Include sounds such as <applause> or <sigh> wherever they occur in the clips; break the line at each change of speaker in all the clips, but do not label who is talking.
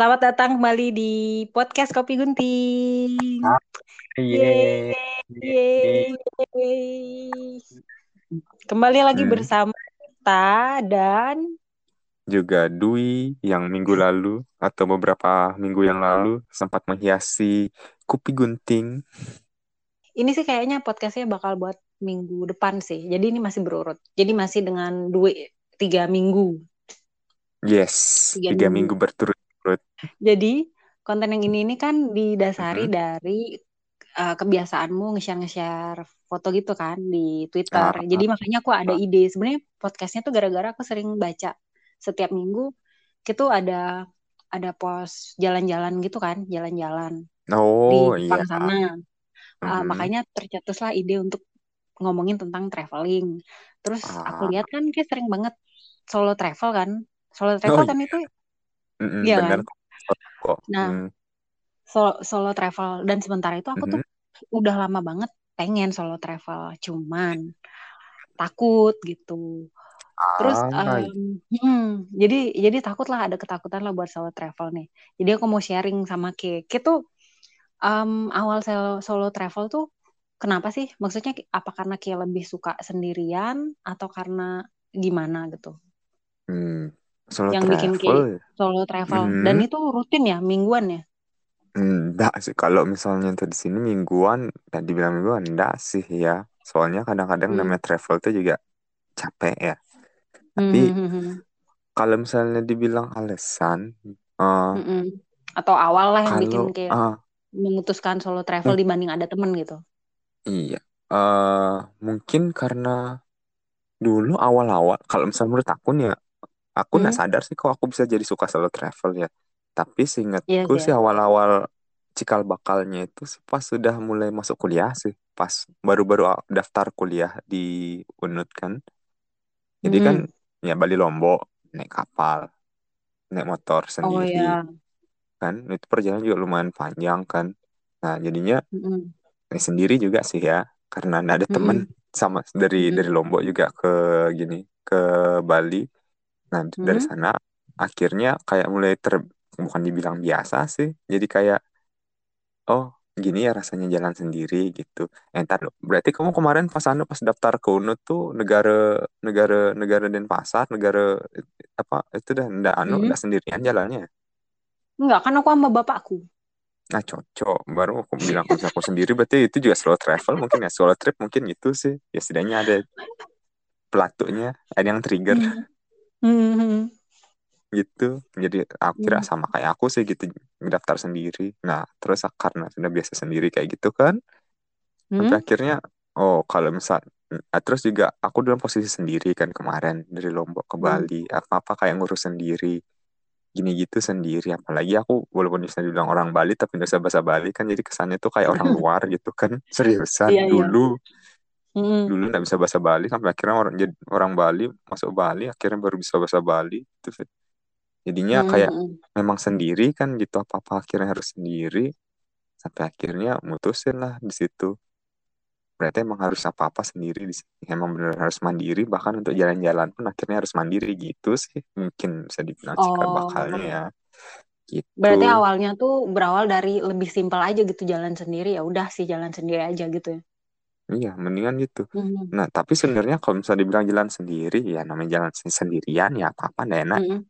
Selamat datang kembali di podcast Kopi Gunting.
Yeay.
Yeay. Yeay. Kembali lagi
Hmm.
bersama kita dan
Juga Dwi yang minggu lalu atau beberapa minggu yang lalu sempat menghiasi Kopi Gunting.
ini sih kayaknya podcastnya bakal buat minggu depan sih. Jadi ini masih berurut. Jadi masih dengan dua tiga minggu.
Yes,
Tiga
tiga
minggu.
minggu berturut-turut.
Jadi konten yang ini ini kan didasari
Mhm.
dari uh, kebiasaanmu nge-share nge-share foto gitu kan di Twitter.
Ah,
Jadi makanya aku ada ide. Sebenarnya podcastnya tuh gara-gara aku sering baca setiap minggu itu ada ada post jalan-jalan gitu kan, jalan-jalan di
Oh
Jepang
iya.
sana. Uh,
Mhm.
makanya tercetuslah ide untuk ngomongin tentang traveling. Terus aku
Ah,
lihat kan kayak sering banget solo travel kan. Solo
oh
travel
iya,
kan itu
Mm-mm,
iya kan?
kok.
Nah,
Hmm.
solo solo travel dan sementara itu aku tuh
Mhm.
udah lama banget pengen solo travel cuman takut gitu terus
Ah,
em, hmm, jadi jadi takut lah ada ketakutan lah buat solo travel nih jadi aku mau sharing sama Ki Ki tuh em, awal solo, solo travel tuh kenapa sih maksudnya apa karena Ki lebih suka sendirian atau karena gimana gitu
hmm. Solo
yang bikin Ki
travel.
solo travel dan
Hmm.
itu rutin ya mingguan ya
Enggak sih, kalau misalnya untuk di sini mingguan, dan dibilang mingguan, enggak sih ya. Soalnya kadang-kadang
hmm.
namanya travel tuh juga capek ya.
Hmm,
Tapi
hmm, hmm, hmm.
kalau misalnya dibilang alasan, eh,
Mm-mm. Atau awal lah yang bikin
kalau
kayak
ah
memutuskan solo travel
mung-
dibanding ada temen gitu.
iya, eh mungkin karena dulu awal-awal, kalau misalnya menurut aku nih ya, aku
Hmm?
sadar sih kok aku bisa jadi suka solo travel ya. Tapi
Iya
seingatku
sih
sih
ya.
awal-awal cikal bakalnya itu sih pas sudah mulai masuk kuliah sih, pas baru-baru daftar kuliah di UNUD kan. Jadi kan
Mm-mm.
ya Bali Lombok naik kapal, naik motor
Oh
sendiri
ya.
kan. Itu perjalanan juga lumayan panjang kan. Nah, jadinya
Mm-mm.
naik sendiri juga sih ya, karena ada temen
Mm-mm.
sama dari dari
Mm-mm.
Lombok juga ke gini ke Bali. Nah, dari
Mm.
sana akhirnya kayak mulai ter bukan dibilang biasa sih. Jadi kayak oh gini ya rasanya jalan sendiri gitu. Eh, ntar lo. Berarti kamu kemarin pas anu pas daftar ke UNUD tuh negara negara negara Denpasar, negara eh, apa itu dah ndak anu
Mm.
ndak sendirian jalannya.
Enggak, kan aku sama bapakku.
Nah cocok. Baru aku bilang kalau misalnya aku sendiri berarti itu juga solo travel mungkin ya solo trip mungkin gitu sih. Ya setidaknya ada <laughs> pelatuknya, ada yang trigger
Mm. Mm.
gitu. Jadi aku kira
Mm.
sama kayak aku sih gitu daftar sendiri. Nah terus karena sudah biasa sendiri kayak gitu kan. sampai
Mm.
akhirnya oh kalau misal nah, terus juga aku dalam posisi sendiri kan kemarin dari Lombok ke
Mm.
Bali apa-apa kayak ngurus sendiri gini gitu sendiri apalagi aku walaupun bisa dibilang orang Bali tapi nggak bisa bahasa Bali kan jadi kesannya tuh kayak orang luar gitu kan <laughs> seriusan
Iya, iya.
Dulu
Mm.
dulu nggak bisa bahasa Bali sampai akhirnya orang jadi orang Bali masuk Bali akhirnya baru bisa bahasa Bali itu sih jadinya
Mm.
kayak memang sendiri kan gitu apa-apa akhirnya harus sendiri sampai akhirnya mutusin lah di situ berarti emang harus apa-apa sendiri di sini. Emang bener harus mandiri, bahkan untuk jalan-jalan pun akhirnya harus mandiri gitu sih. Mungkin bisa dibilang cikal bakalnya
Oh.
ya.
Berarti
Gitu.
awalnya tuh berawal dari lebih simpel aja gitu jalan sendiri ya udah sih jalan sendiri aja gitu ya.
Iya, mendingan gitu.
Mm.
Nah, tapi sebenarnya kalau misalnya dibilang jalan sendiri, ya namanya jalan sen- sendirian ya apa-apa nggak enak.
Mm.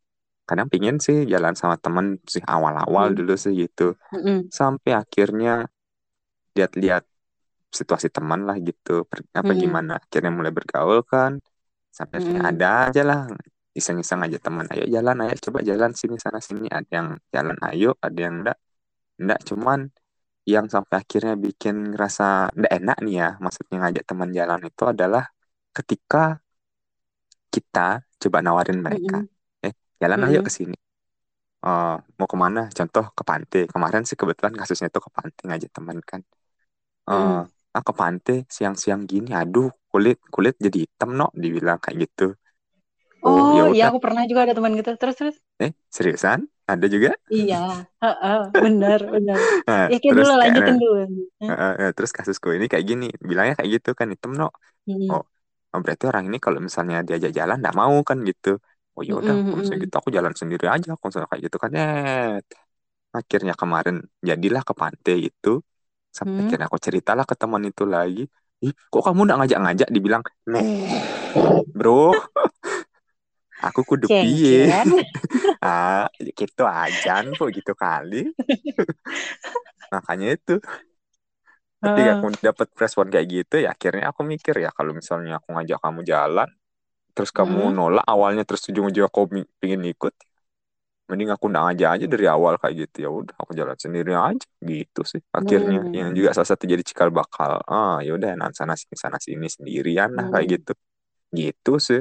Kadang pingin sih jalan sama temen sih awal-awal
Mm.
dulu sih gitu.
Mm.
Sampai akhirnya lihat-lihat situasi teman lah gitu. Per- Apa
Mm.
gimana. Akhirnya mulai bergaul kan. Sampai akhirnya
Mm.
ada aja lah iseng-iseng aja teman ayo jalan ayo coba jalan sini sana sini ada yang jalan ayo ada yang enggak enggak cuman yang sampai akhirnya bikin ngerasa enggak enak nih ya maksudnya ngajak teman jalan itu adalah ketika kita coba nawarin mereka eh jalan ayo
Mm.
ke sini. Eh, mau ke mana contoh ke pantai kemarin sih kebetulan kasusnya tuh ke pantai ngajak teman kan. Eh,
Mm.
ah ke pantai siang-siang gini. Aduh kulit kulit jadi hitam no dibilang kayak gitu. Oh ya
Oh, iya
udah.
aku pernah juga ada teman gitu. Terus terus.
eh seriusan ada juga?
Iya, benar, benar. <laughs>
Nah,
Ya kayak
terus
dulu lanjutin dulu.
eh, eh, eh, terus kasusku ini kayak gini bilangnya kayak gitu kan hitam no
Hmm.
oh oh, berarti orang ini kalau misalnya diajak jalan nggak mau kan gitu. Oh ya udah kalau misalnya gitu aku jalan sendiri aja kalau misalnya kayak gitu kan net akhirnya kemarin jadilah ke pantai itu sampai
Hmm.
akhirnya aku ceritalah ke teman itu lagi. Ih kok kamu nggak ngajak-ngajak? Dibilang nih bro <laughs> aku kudu piye? <laughs> Ah gitu aja kok gitu kali. <laughs> Makanya itu. Ketika aku dapat respon kayak gitu ya akhirnya aku mikir ya kalau misalnya aku ngajak kamu jalan terus kamu
Hmm.
nolak awalnya terus ujung-ujung aku pingin ikut mending aku nggak ngajak aja dari awal kayak gitu. Ya udah aku jalan sendiri aja gitu sih. Akhirnya
Hmm.
yang juga salah satu jadi cikal bakal ah ya udah nan sana sini sana sini sendirian lah kayak
Hmm.
gitu. Gitu sih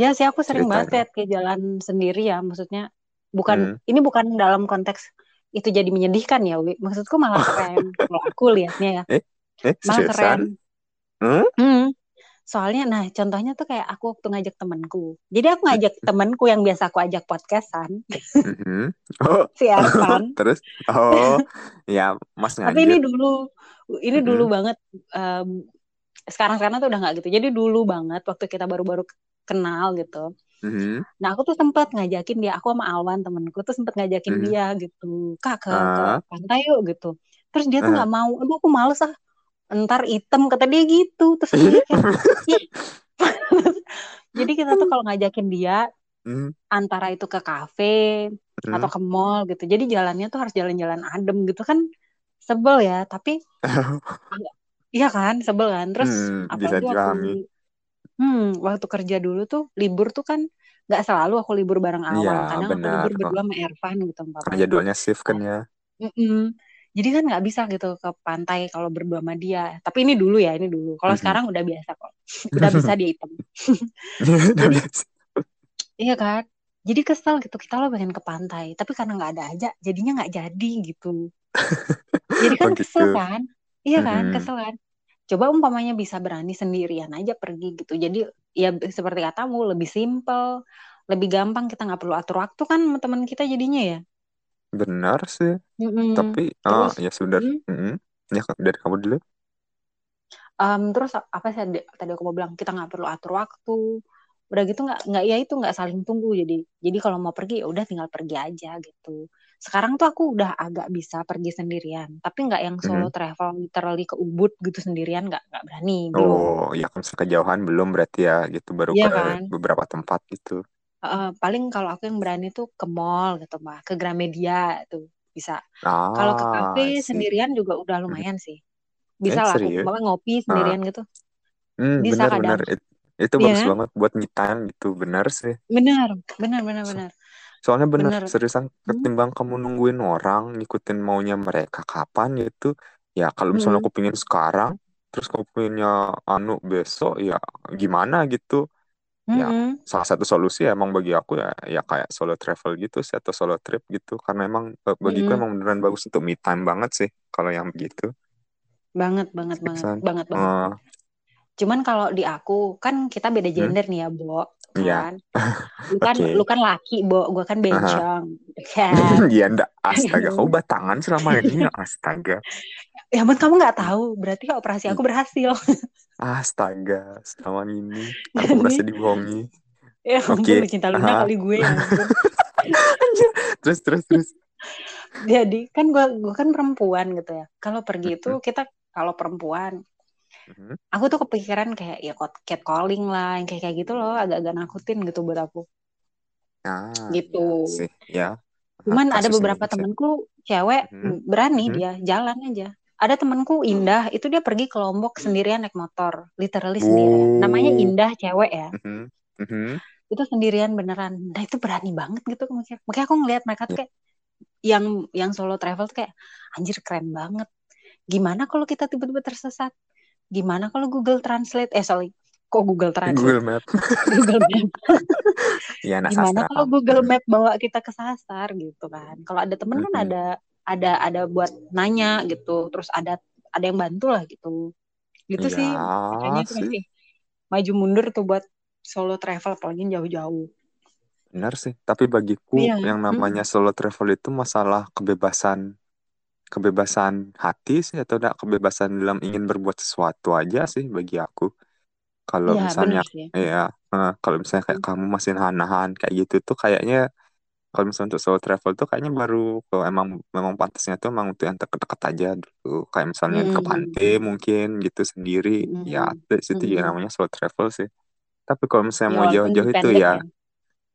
Ya sih aku sering banget
ceritanya
kayak jalan sendiri ya. Maksudnya bukan
hmm.
ini bukan dalam konteks itu jadi menyedihkan ya, Wi. Maksudku malah keren <laughs> kalau aku lihatnya ya.
eh eh
Malah keren.
hmm?
Hmm. Soalnya nah contohnya tuh kayak aku waktu ngajak temanku. Jadi aku ngajak temanku yang biasa aku ajak podcastan,
Mhm. oh <laughs> <laughs> terus oh ya mas
Tapi ini
ngajak
dulu ini dulu
Mhm.
banget em, sekarang-sekarang tuh udah nggak gitu. Jadi dulu banget waktu kita baru-baru kenal gitu.
Mhm.
Nah aku tuh sempat ngajakin dia, aku sama Alwan temenku tuh sempat ngajakin
Mhm.
dia gitu, kak ke ke
Ah,
pantai yuk gitu. Terus dia tuh
ah.
nggak mau, aduh aku males ah, ntar item kata dia gitu. Terus dia kayak, <laughs> jadi kita tuh kalau ngajakin dia
Hmm,
antara itu ke kafe atau
hmm.
ke mall gitu. Jadi jalannya tuh harus jalan-jalan adem gitu kan sebel ya. Tapi <laughs> iya kan sebel kan. Terus
Hmm, bisa
waktu
dipahami.
Hmm waktu kerja dulu tuh libur tuh kan nggak selalu aku libur bareng
Iya,
Alwan. Kadang aku libur berdua sama Ervan gitu sama
Karena jadwalnya shift kan ya.
mm-mm. Jadi kan nggak bisa gitu ke pantai kalau berdua sama dia. Tapi ini dulu ya, ini dulu. Kalau
Mhm.
sekarang udah biasa kok. Udah bisa dia hitam. Jadi iya kan. Jadi kesel gitu kita lo pengen ke pantai, tapi karena nggak ada aja, jadinya nggak jadi gitu. <laughs> Jadi
Oh
kan kesel
gitu.
kan? Iya kan,
Mhm.
kesel kan. Coba umpamanya bisa berani sendirian aja pergi gitu. Jadi ya seperti katamu lebih simpel, lebih gampang kita nggak perlu atur waktu kan sama teman kita jadinya ya.
Benar sih.
Mm-mm.
Tapi ah
Terus,
ya sudah.
hmm,
Mhm. Ya dari kamu dulu.
em, terus apa sih tadi tadi aku mau bilang kita nggak perlu atur waktu. Udah gitu nggak nggak ya itu nggak saling tunggu. Jadi jadi kalau mau pergi ya udah tinggal pergi aja gitu. Sekarang tuh aku udah agak bisa pergi sendirian, tapi nggak yang solo
Mhm.
travel literally ke Ubud gitu sendirian nggak nggak berani belum.
Oh, ya kalau misalnya kejauhan belum berarti ya gitu baru
Iya
ke
kan.
beberapa tempat gitu.
Eh, paling kalau aku yang berani tuh ke mall gitu mbak, ke Gramedia tuh bisa. Kalau ke
Ah,
kafe sendirian juga udah
Mhm.
lumayan sih.
Eh,
Bisa lah
serius?
bahkan ngopi
Ah,
sendirian gitu.
hmm,
Bisa
benar-benar
kadang.
It- itu
Iya
bagus
kan?
banget buat me time gitu. Benar sih.
Bener, bener, bener,
So-
bener,
soalnya benar
bener.
seriusan
Hmm,
ketimbang kamu nungguin orang ngikutin maunya mereka kapan gitu. Ya kalau misalnya
mm-mm,
aku pingin sekarang, terus kamu pinginnya anu besok, ya gimana gitu. Ya
mm-mm,
salah satu solusi emang bagi aku ya ya kayak solo travel gitu sih atau solo trip gitu karena emang eh, bagiku
mm-mm.
emang beneran bagus untuk me time banget sih kalau yang begitu.
Banget, banget, banget,
Seriusan.
banget, banget.
Eh,
Cuman kalau di aku kan kita beda
hmm?
gender nih ya, Bo,
Iya.
kan? Lu <laughs> kan,
Oke.
lu kan laki, Bo, gua kan bencong, <laughs> kan?
Iya ndak astaga kamu <laughs> batangan selama ini ya astaga.
Ya ampun kamu nggak tahu, berarti operasi aku berhasil.
Astaga, selama ini aku merasa dibohongi.
ya ampun,
Oke.
lu cinta Luna
Aha.
kali gue, ya.
Anjir. Terus terus terus.
Jadi kan gua, gua kan perempuan gitu ya. Kalau pergi itu kita kalau perempuan,
Mhm.
aku tuh kepikiran kayak ya cat calling lah, yang kayak kayak gitu loh, agak-agak nakutin gitu buat aku,
Ah,
gitu.
ya sih, ya.
Cuman ada beberapa
gitu sih.
temenku cewek
Mhm.
berani
Mhm.
dia jalan aja. Ada temenku Indah, itu dia pergi ke Lombok sendirian naik motor, literally sendirian. Namanya
Wow.
Indah cewek ya.
Mhm. Mhm.
Itu sendirian beneran. Nah itu berani banget gitu makanya. Makanya aku ngeliat mereka tuh
Ya.
kayak yang yang solo travel tuh kayak anjir keren banget. Gimana kalau kita tiba-tiba tersesat? Gimana kalau Google Translate? Eh sorry, kok Google Translate?
Google Map. <laughs>
Google Map.
Iya, <laughs> anak
Gimana
sastra
kalau. Google Map bawa kita kesasar gitu kan? Kalau ada temen kan
Mhm.
ada ada ada buat nanya gitu, terus ada ada yang bantu lah gitu. Gitu
Iya
sih. Makanya itu
sih.
maju mundur tuh buat solo travel apalagi jauh-jauh.
Benar sih. Tapi bagiku
Iya.
yang namanya solo travel itu masalah kebebasan kebebasan hati sih atau enggak kebebasan dalam ingin berbuat sesuatu aja sih bagi aku. Kalau
Iya,
misalnya ya eh, kalau misalnya kayak
Hmm.
kamu masih nahan-nahan kayak gitu tuh kayaknya kalau misalnya untuk solo travel tuh kayaknya baru kalau emang memang pantasnya tuh emang untuk yang deket-deket aja dulu. Kayak misalnya ke
Hmm.
pantai mungkin gitu sendiri. Ya,
Hmm.
itu juga
Hmm.
namanya solo travel sih. Tapi kalau misalnya
Ya
mau jauh-jauh itu ya
ya.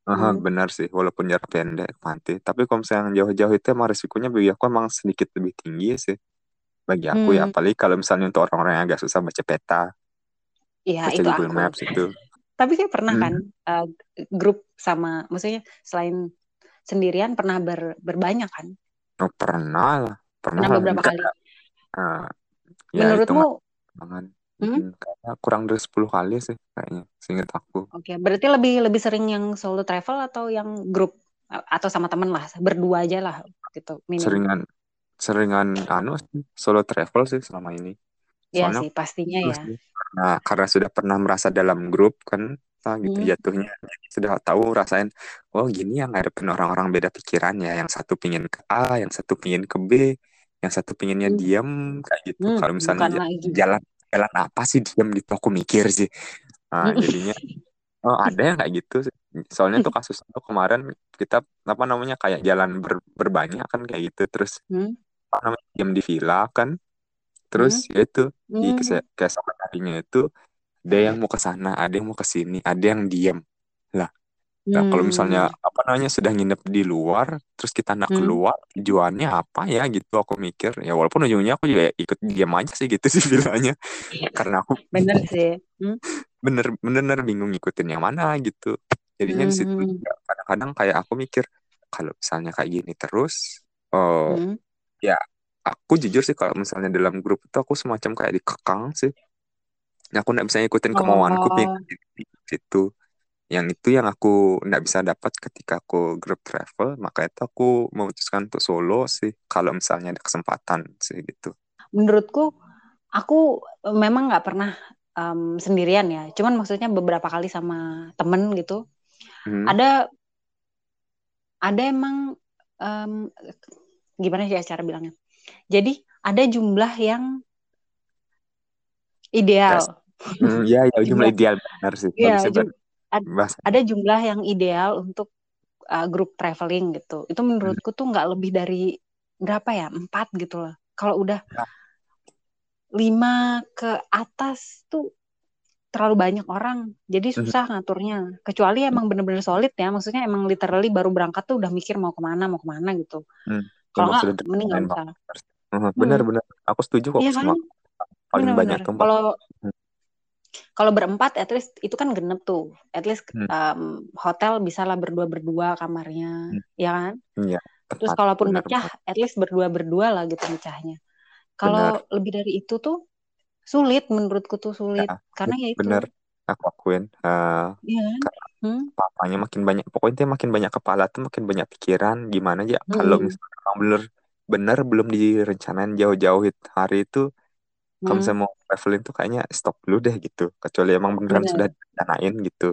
Aha,
Hmm.
benar sih, walaupun jarak pendek ke pantai. Tapi kalau misalnya yang jauh-jauh itu emang risikonya bagi aku emang sedikit lebih tinggi sih. Bagi aku ya,
Hmm.
apalagi kalau misalnya untuk orang-orang yang agak susah baca peta,
Iya,
baca
itu
Google
aku.
Maps itu.
Tapi kayak pernah kan
Hmm.
uh, grup sama, maksudnya selain sendirian pernah ber, berbanyak kan?
Oh, pernah lah, pernah
Pernah
lah.
beberapa kali.
Eh, ya
Menurutmu,
hitungan.
Hmm?
Hmm, kayaknya kurang dari 10 kali sih kayaknya, seingat aku.
Oke, berarti lebih lebih sering yang solo travel atau yang grup atau sama temen lah, berdua aja lah gitu minimal.
Seringan seringan anu solo travel sih selama ini.
Iya sih, pastinya ya.
nih, karena karena sudah pernah merasa dalam grup kan nah gitu
Hmm.
jatuhnya sudah tahu rasain oh gini yang ngadepin orang-orang beda pikiran ya yang satu pingin ke A yang satu pingin ke B yang satu pinginnya
Hmm.
diam kayak gitu
Hmm,
kalau misalnya jalan jalan apa sih diam gitu aku mikir sih nah
Hmm.
jadinya oh ada yang kayak gitu sih. soalnya tuh kasus itu kemarin kita apa namanya kayak jalan ber- berbanyak kan kayak gitu terus
Hmm.
apa namanya diam di villa kan
Hmm.
terus ya itu di
Hmm.
kese- keesokan harinya itu ada yang mau ke sana, ada yang mau ke sini, ada yang diam. Lah, nah kalau misalnya
Hmm.
apa namanya sudah nginep di luar, terus kita nak
Hmm.
keluar, tujuannya apa ya gitu aku mikir. Ya walaupun ujungnya aku juga ikut diam aja sih gitu sih <laughs> bilangnya. Karena aku
Bener sih. Hmm. <laughs>
bener bener bingung ngikutin yang mana gitu. Jadinya di situ
Hmm.
kadang-kadang kayak aku mikir kalau misalnya kayak gini terus, oh
Hmm.
ya aku jujur sih kalau misalnya dalam grup itu aku semacam kayak dikekang sih. Aku nggak bisa ngikutin kemauanku
Oh.
situ. Yang itu yang aku nggak bisa dapat ketika aku grup travel, maka itu aku memutuskan untuk solo sih. Kalau misalnya ada kesempatan sih gitu.
Menurutku, aku memang nggak pernah um, sendirian ya. Cuman maksudnya beberapa kali sama temen gitu.
Hmm.
Ada ada emang um, gimana sih cara bilangnya? Jadi ada jumlah yang
Yes.
ideal.
Hmm, ya, ya <laughs> jumlah
Jumlah
ideal benar sih.
Iya,
Bagusnya
jum,
ber-
ad-
bahasa.
ada jumlah yang ideal untuk uh, grup traveling gitu. Itu menurutku tuh nggak lebih dari berapa ya? Empat gitu loh. Kalau udah
Ya.
lima ke atas tuh terlalu banyak orang. Jadi
Hmm.
susah ngaturnya. Kecuali emang bener-bener solid ya. Maksudnya emang literally baru berangkat tuh udah mikir mau ke mana, mau ke mana gitu.
Hmm.
Kalau nggak, mending nggak usah.
banget. Hmm,
Hmm.
Aku setuju kok
Iya
sama
kan?
paling banyak
Bener-bener.
tuh empat.
Kalau
Hmm.
Kalau berempat, at least itu kan genep tuh. At least
Hmm.
um, hotel bisa lah berdua-berdua kamarnya,
Hmm.
ya kan?
Iya,
Terus
tepat.
kalaupun
Benar
pecah, at least berdua-berdua lah gitu pecahnya.
Benar.
Kalau lebih dari itu tuh sulit, menurutku tuh sulit.
Ya,
Karena ya itu,
benar. Aku akuin.
Kan?
karena
Hmm?
papanya makin banyak pokoknya dia makin banyak kepala tuh makin banyak pikiran gimana aja kalau
Hmm.
misalnya memang bener bener belum direncanain jauh-jauh hari itu kalau
Hmm.
misalnya mau traveling tuh kayaknya stop dulu deh gitu kecuali emang beneran sudah
Bener.
direncanain gitu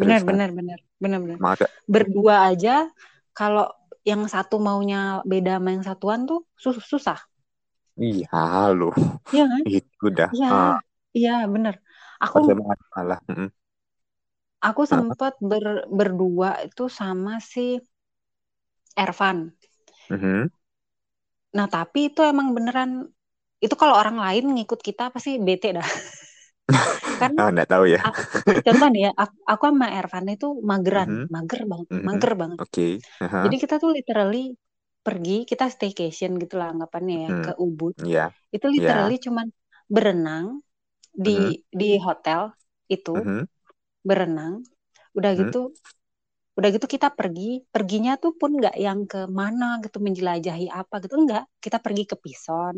Bener,
seriusan
bener, bener, bener, bener.
maka
Berdua aja, kalau yang satu maunya beda sama yang satuan tuh sus- susah.
iya loh
Iya kan? <laughs>
itu udah
Iya,
ah
iya bener. Aku
malah
aku sempet ber, berdua itu sama si Ervan.
mhm.
Nah, tapi itu emang beneran itu kalau orang lain ngikut kita pasti bete dah. <laughs> Karena
ah nggak tahu ya
a- contoh nih ya, aku, aku sama Ervan itu mageran,
Mhm,
mager banget,
mhm.
mager banget.
oke Aha.
Jadi kita tuh literally pergi, kita staycation gitu lah anggapannya ya
Hmm,
ke Ubud.
iya
Itu
iya
literally cuman berenang di di hotel itu,
mhm,
berenang. Udah
mhm.
gitu, udah gitu kita pergi, perginya tuh pun nggak yang ke mana gitu menjelajahi apa gitu enggak. Kita pergi ke Pison,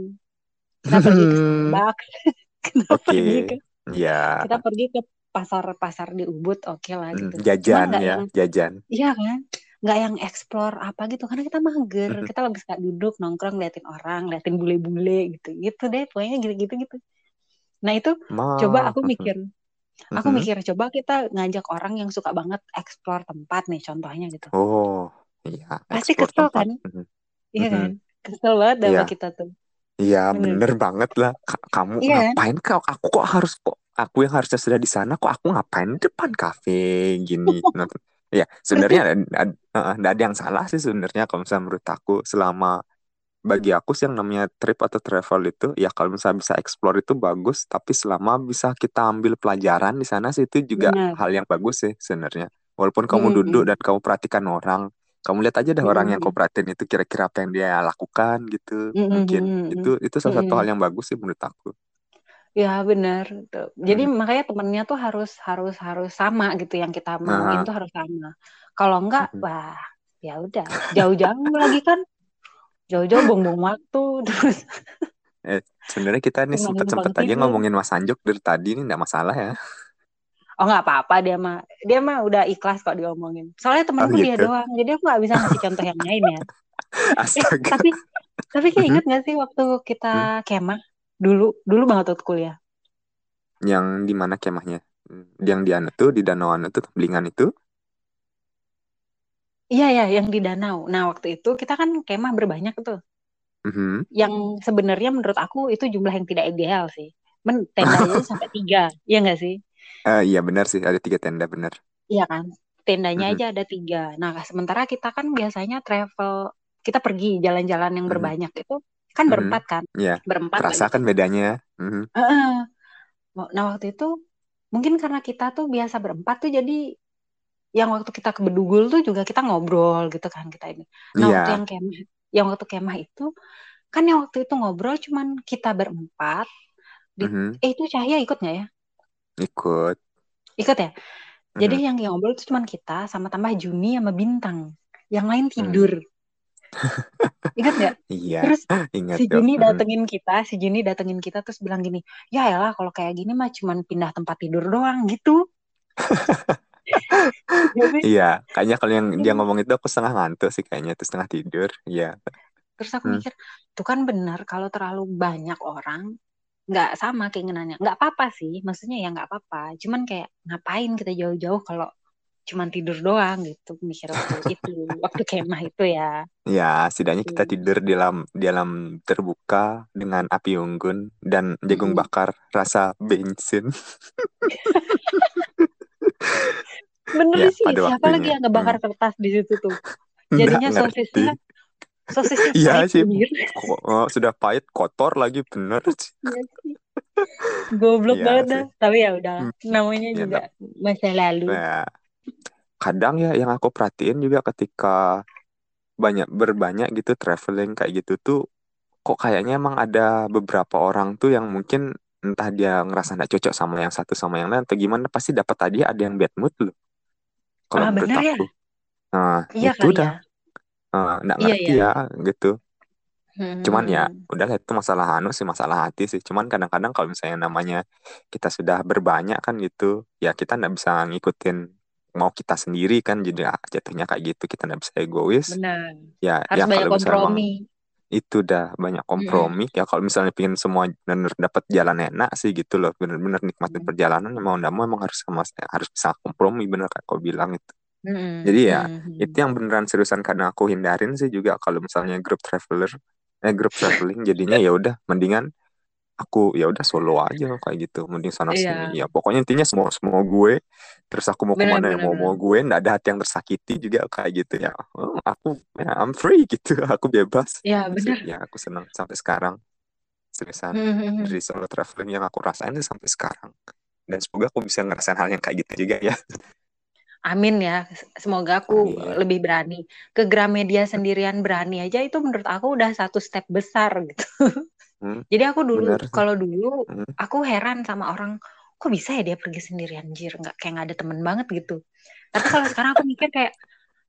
kita pergi ke Starbucks, <laughs> kita
oke
pergi ke
ya
kita pergi ke pasar-pasar di Ubud, oke lah
Hmm,
gitu.
Jajan ya
yang
jajan
Iya kan? Nggak yang explore apa gitu. Karena kita mager.
Mhm.
Kita lebih suka duduk, nongkrong, liatin orang, liatin bule-bule gitu. Gitu deh, pokoknya gitu-gitu gitu. Nah itu coba
Ma,
aku
mhm,
mikir. Aku
mhm.
mikir, coba kita ngajak orang yang suka banget explore tempat nih, contohnya gitu.
Oh, iya,
Pasti kesel
tempat.
kan?
Mhm,
Iya
mhm.
kan? Kesel banget sama
Iya,
kita tuh.
Iya,
Bener.
bener banget lah. Ka- kamu
Iya kan?
ngapain kau? Aku kok harus kok aku yang harusnya sudah di sana kok aku ngapain depan kafe gini <laughs> ya sebenarnya ada, ada, ada yang salah sih sebenarnya kalau misalnya menurut aku selama bagi aku sih yang namanya trip atau travel itu ya kalau misalnya bisa explore itu bagus tapi selama bisa kita ambil pelajaran di sana sih itu juga
Benar.
hal yang bagus sih sebenarnya walaupun kamu
Mm-mm.
duduk dan kamu perhatikan orang kamu lihat aja dah orang yang kau
Mm-mm.
perhatiin itu kira-kira apa yang dia lakukan gitu
Mm-mm.
mungkin
Mm-mm.
itu itu salah satu hal yang bagus sih menurut aku
Ya benar. Jadi
Mm.
makanya temennya tuh harus harus harus sama gitu yang kita mauin
Nah,
tuh harus sama. Kalau enggak,
mhm.
wah ya udah jauh-jauh lagi kan, jauh-jauh buang-buang waktu <laughs> terus
eh sebenarnya kita nih
cuma
sempet
numpang
sempet aja
tidur.
ngomongin Mas Anjuk dari tadi ini nggak masalah ya
Oh nggak apa-apa dia mah dia mah udah ikhlas kok diomongin. Soalnya
oh
temanku dia
gitu
doang, jadi aku nggak bisa ngasih contoh yang lain ya. <laughs> Eh
astaga
tapi tapi kayak inget gak sih waktu kita
Hmm.
kemah dulu dulu banget waktu kuliah.
yang di mana kemahnya yang di anu tuh di danau anu tuh Belingan itu
Iya ya yang di danau. Nah waktu itu kita kan kemah berbanyak tuh.
Mhm.
yang sebenarnya menurut aku itu jumlah yang tidak ideal sih. Men tenda aja sampai tiga, iya nggak sih?
Eh, iya benar sih ada tiga tenda benar
Iya kan? Tendanya
Mhm.
aja ada tiga. Nah sementara kita kan biasanya travel, kita pergi jalan-jalan yang berbanyak itu kan
Mhm.
berempat kan?
ya
Berempat
terasa kan bedanya Mhm.
Heeh. Nah waktu itu mungkin karena kita tuh biasa berempat tuh jadi yang waktu kita ke Bedugul tuh juga kita ngobrol gitu kan kita ini. Nah waktu
iya
yang kemah, yang waktu kemah itu kan yang waktu itu ngobrol cuman kita berempat. Di,
Mhm.
eh itu Cahya ikut nggak ya?
Ikut
Ikut ya? Jadi
Mhm.
yang ngobrol itu cuman kita sama tambah Juni sama Bintang. Yang lain
Hmm.
tidur. <laughs> Ingat nggak?
iya
Terus
ingat
si Juni
Mhm.
datengin kita, si Juni datengin kita terus bilang gini, ya elah kalau kayak gini mah cuman pindah tempat tidur doang gitu. <laughs> Jadi,
iya kayaknya kalau yang dia
iya.
ngomong itu aku setengah ngantuk sih kayaknya itu setengah tidur iya
Terus aku
Hmm.
mikir, tuh kan benar kalau terlalu banyak orang nggak sama keinginannya. Nggak apa-apa sih, maksudnya ya nggak apa-apa. Cuman kayak ngapain kita jauh-jauh kalau cuman tidur doang gitu mikir waktu <laughs> itu waktu kemah itu ya.
Ya, setidaknya kita
Gitu.
tidur di dalam di dalam terbuka dengan api unggun dan jagung bakar rasa bensin. <laughs>
Bener
Ya,
sih, siapa lagi yang ngebakar
Hmm.
kertas di situ tuh? Jadinya sosisnya sosisnya
Iya sih, oh, sudah pahit, kotor lagi bener <laughs> sih.
Iya sih. Goblok
Iya
banget
sih.
dah. Tapi ya udah,
Hmm.
namanya
Ya,
juga masa lalu.
Nah, kadang ya yang aku perhatiin juga ketika banyak berbanyak gitu traveling kayak gitu tuh kok kayaknya emang ada beberapa orang tuh yang mungkin entah dia ngerasa nggak cocok sama yang satu sama yang lain atau gimana pasti dapat tadi ada yang bad mood loh kalau
Ah,
menurut
bener ya?
aku nah
Iya
itu dah
ya.
Nggak
Iya,
ngerti
iya.
ya gitu cuman ya
Hmm.
udah itu masalah anu sih masalah hati sih cuman kadang-kadang kalau misalnya namanya kita sudah berbanyak kan gitu ya kita nggak bisa ngikutin mau kita sendiri kan jadi ah, jatuhnya kayak gitu kita nggak bisa egois
Benar.
ya
Harus
ya
banyak
kalau
kompromi.
itu udah banyak
Mm-mm.
kompromi ya kalau misalnya pengen semua bener dapat jalan enak sih gitu loh bener-bener nikmatin
Mm.
perjalanan mau nggak mau emang harus sama harus bisa kompromi bener kayak kau bilang itu
Mm-mm.
jadi ya
Mm-mm.
itu yang beneran seriusan kadang aku hindarin sih juga kalau misalnya grup traveler eh grup traveling jadinya ya udah mendingan aku ya udah solo aja kayak gitu mending sana
Iya.
sini ya pokoknya intinya semua semua gue terus aku mau
ke
mana ya
benar,
mau mau
benar.
gue nggak ada hati yang tersakiti juga kayak gitu ya Oh, aku ya I'm free gitu <laughs> aku bebas
Ya, benar.
ya aku senang sampai sekarang seriusan
Mm-mm.
dari solo traveling yang aku rasain sampai sekarang dan semoga aku bisa ngerasain hal yang kayak gitu juga ya <laughs>
Amin ya. Semoga aku
Amin.
lebih berani. Ke Gramedia sendirian berani aja itu menurut aku udah satu step besar gitu.
Hmm,
Jadi aku dulu, kalau dulu
Hmm.
aku heran sama orang, kok bisa ya dia pergi sendirian, anjir, nggak kayak nggak ada temen banget gitu. Tapi kalau sekarang aku mikir kayak,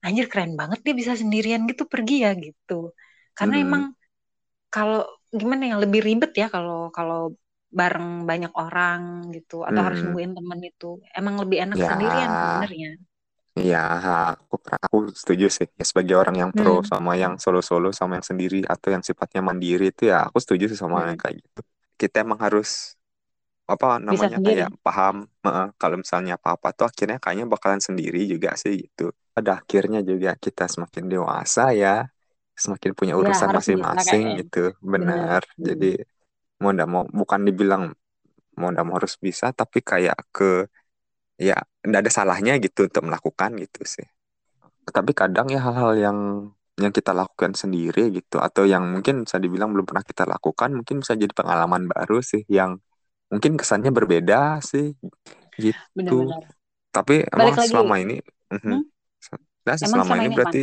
anjir keren banget dia bisa sendirian gitu pergi ya gitu. Karena
Hmm.
emang kalau gimana ya lebih ribet ya kalau kalau bareng banyak orang gitu atau harus
Hmm.
nungguin temen itu. Emang lebih enak
Ya.
sendirian sebenarnya.
Iya, aku aku setuju sih. Ya, sebagai orang yang pro
Hmm.
sama yang solo-solo sama yang sendiri atau yang sifatnya mandiri itu ya aku setuju sih sama
Hmm.
yang kayak gitu. Kita emang harus apa namanya kayak paham eh, kalau misalnya apa-apa tuh akhirnya kayaknya bakalan sendiri juga sih gitu. Pada akhirnya juga kita semakin dewasa ya, semakin punya
Ya,
urusan masing-masing
kayaknya.
gitu.
Benar.
Benar.
Hmm.
Jadi mau nggak mau bukan dibilang mau nggak mau harus bisa tapi kayak ke ya nggak ada salahnya gitu untuk melakukan gitu sih tapi kadang ya hal-hal yang yang kita lakukan sendiri gitu atau yang mungkin bisa dibilang belum pernah kita lakukan mungkin bisa jadi pengalaman baru sih yang mungkin kesannya berbeda sih gitu
Benar-benar.
tapi
Balik
emang
lagi.
selama ini mhm.
Hmm?
Nah,
Emang
selama
selama
ini
ini
berarti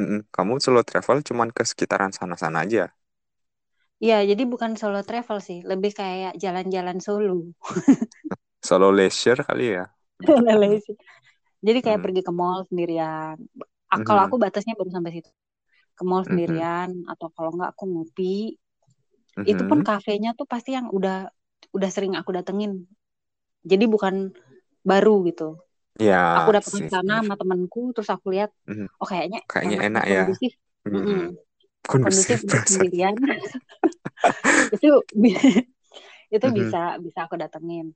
mm-mm, kamu solo travel cuman ke sekitaran sana-sana aja
Iya, jadi bukan solo travel sih, lebih kayak jalan-jalan solo. <laughs>
solo leisure kali ya.
Jadi kayak
Hmm.
pergi ke mall sendirian. Ah, Kalau aku batasnya baru sampai situ. Ke mall
mhm,
sendirian atau kalau nggak aku ngopi. Itu pun
mhm.
kafenya tuh pasti yang udah udah sering aku datengin. Jadi bukan baru gitu.
ya
Aku udah pernah
sih
sana sama temenku, terus aku lihat,
Mhm.
oh kayaknya
kayaknya
enak
enak ya
kondusif. Mm-mm.
kondusif
Kondusif <laughs> sendirian. <laughs> <laughs> itu <laughs> itu
Mhm,
bisa bisa aku datengin.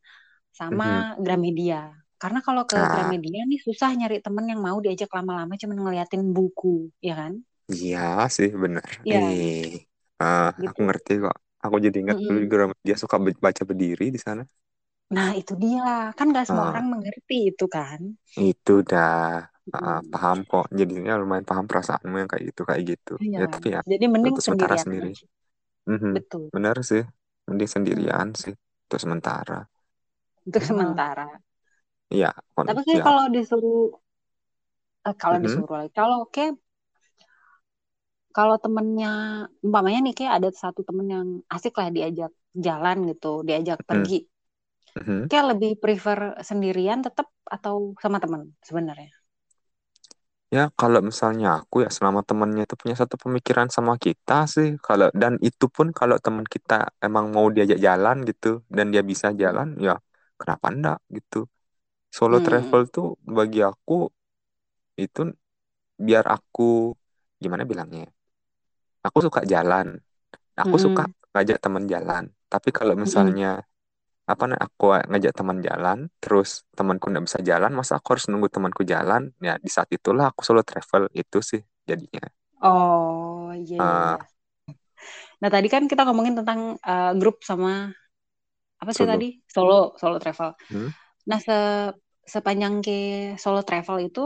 Sama Gramedia. Karena kalau ke
ah
Gramedia nih susah nyari temen yang mau diajak lama-lama cuman ngeliatin buku, ya kan?
iya sih bener
Iya,
eh ah, aku
gitu.
ngerti kok aku jadi ingat dulu
Mm-mm.
juga dia suka baca berdiri di sana
Nah, itu dia. Kan gak semua
ah
orang mengerti itu kan.
itu dah ah,
Mm-mm.
paham kok jadinya lumayan paham perasaanmu yang kayak gitu kayak gitu
Iya.
ya tapi ya
Jadi mending sendirian
sendiri Mhm,
Betul.
bener sih mending
Hmm.
sendirian sih untuk sementara
Untuk
ya
sementara.
iya kon
Tapi kayak
ya
kalau disuruh, eh, kalau
Mhm,
disuruh lagi, kalau kayak kalau temennya, umpamanya nih kayak ada satu temen yang asik lah diajak jalan gitu, diajak
mhm,
pergi.
mhm.
Kayak lebih prefer sendirian tetap atau sama temen sebenarnya.
Ya, kalau misalnya aku ya selama temannya itu punya satu pemikiran sama kita sih, kalau dan itu pun kalau teman kita emang mau diajak jalan gitu dan dia bisa jalan, ya kenapa enggak gitu. Solo
Hmm.
travel tuh bagi aku itu biar aku gimana bilangnya? ya, Aku suka jalan, aku suka
Hmm.
ngajak teman jalan. Tapi kalau
Hmm.
Apa nih aku ngajak teman jalan terus temanku nggak bisa jalan masa aku harus nunggu temanku jalan ya di saat itulah aku solo travel itu sih jadinya
Oh, iya iya iya. Nah, tadi kan kita ngomongin tentang eh, grup sama apa sih
solo
tadi? Solo, solo travel.
Hmm,
Nah, se sepanjang ke solo travel itu,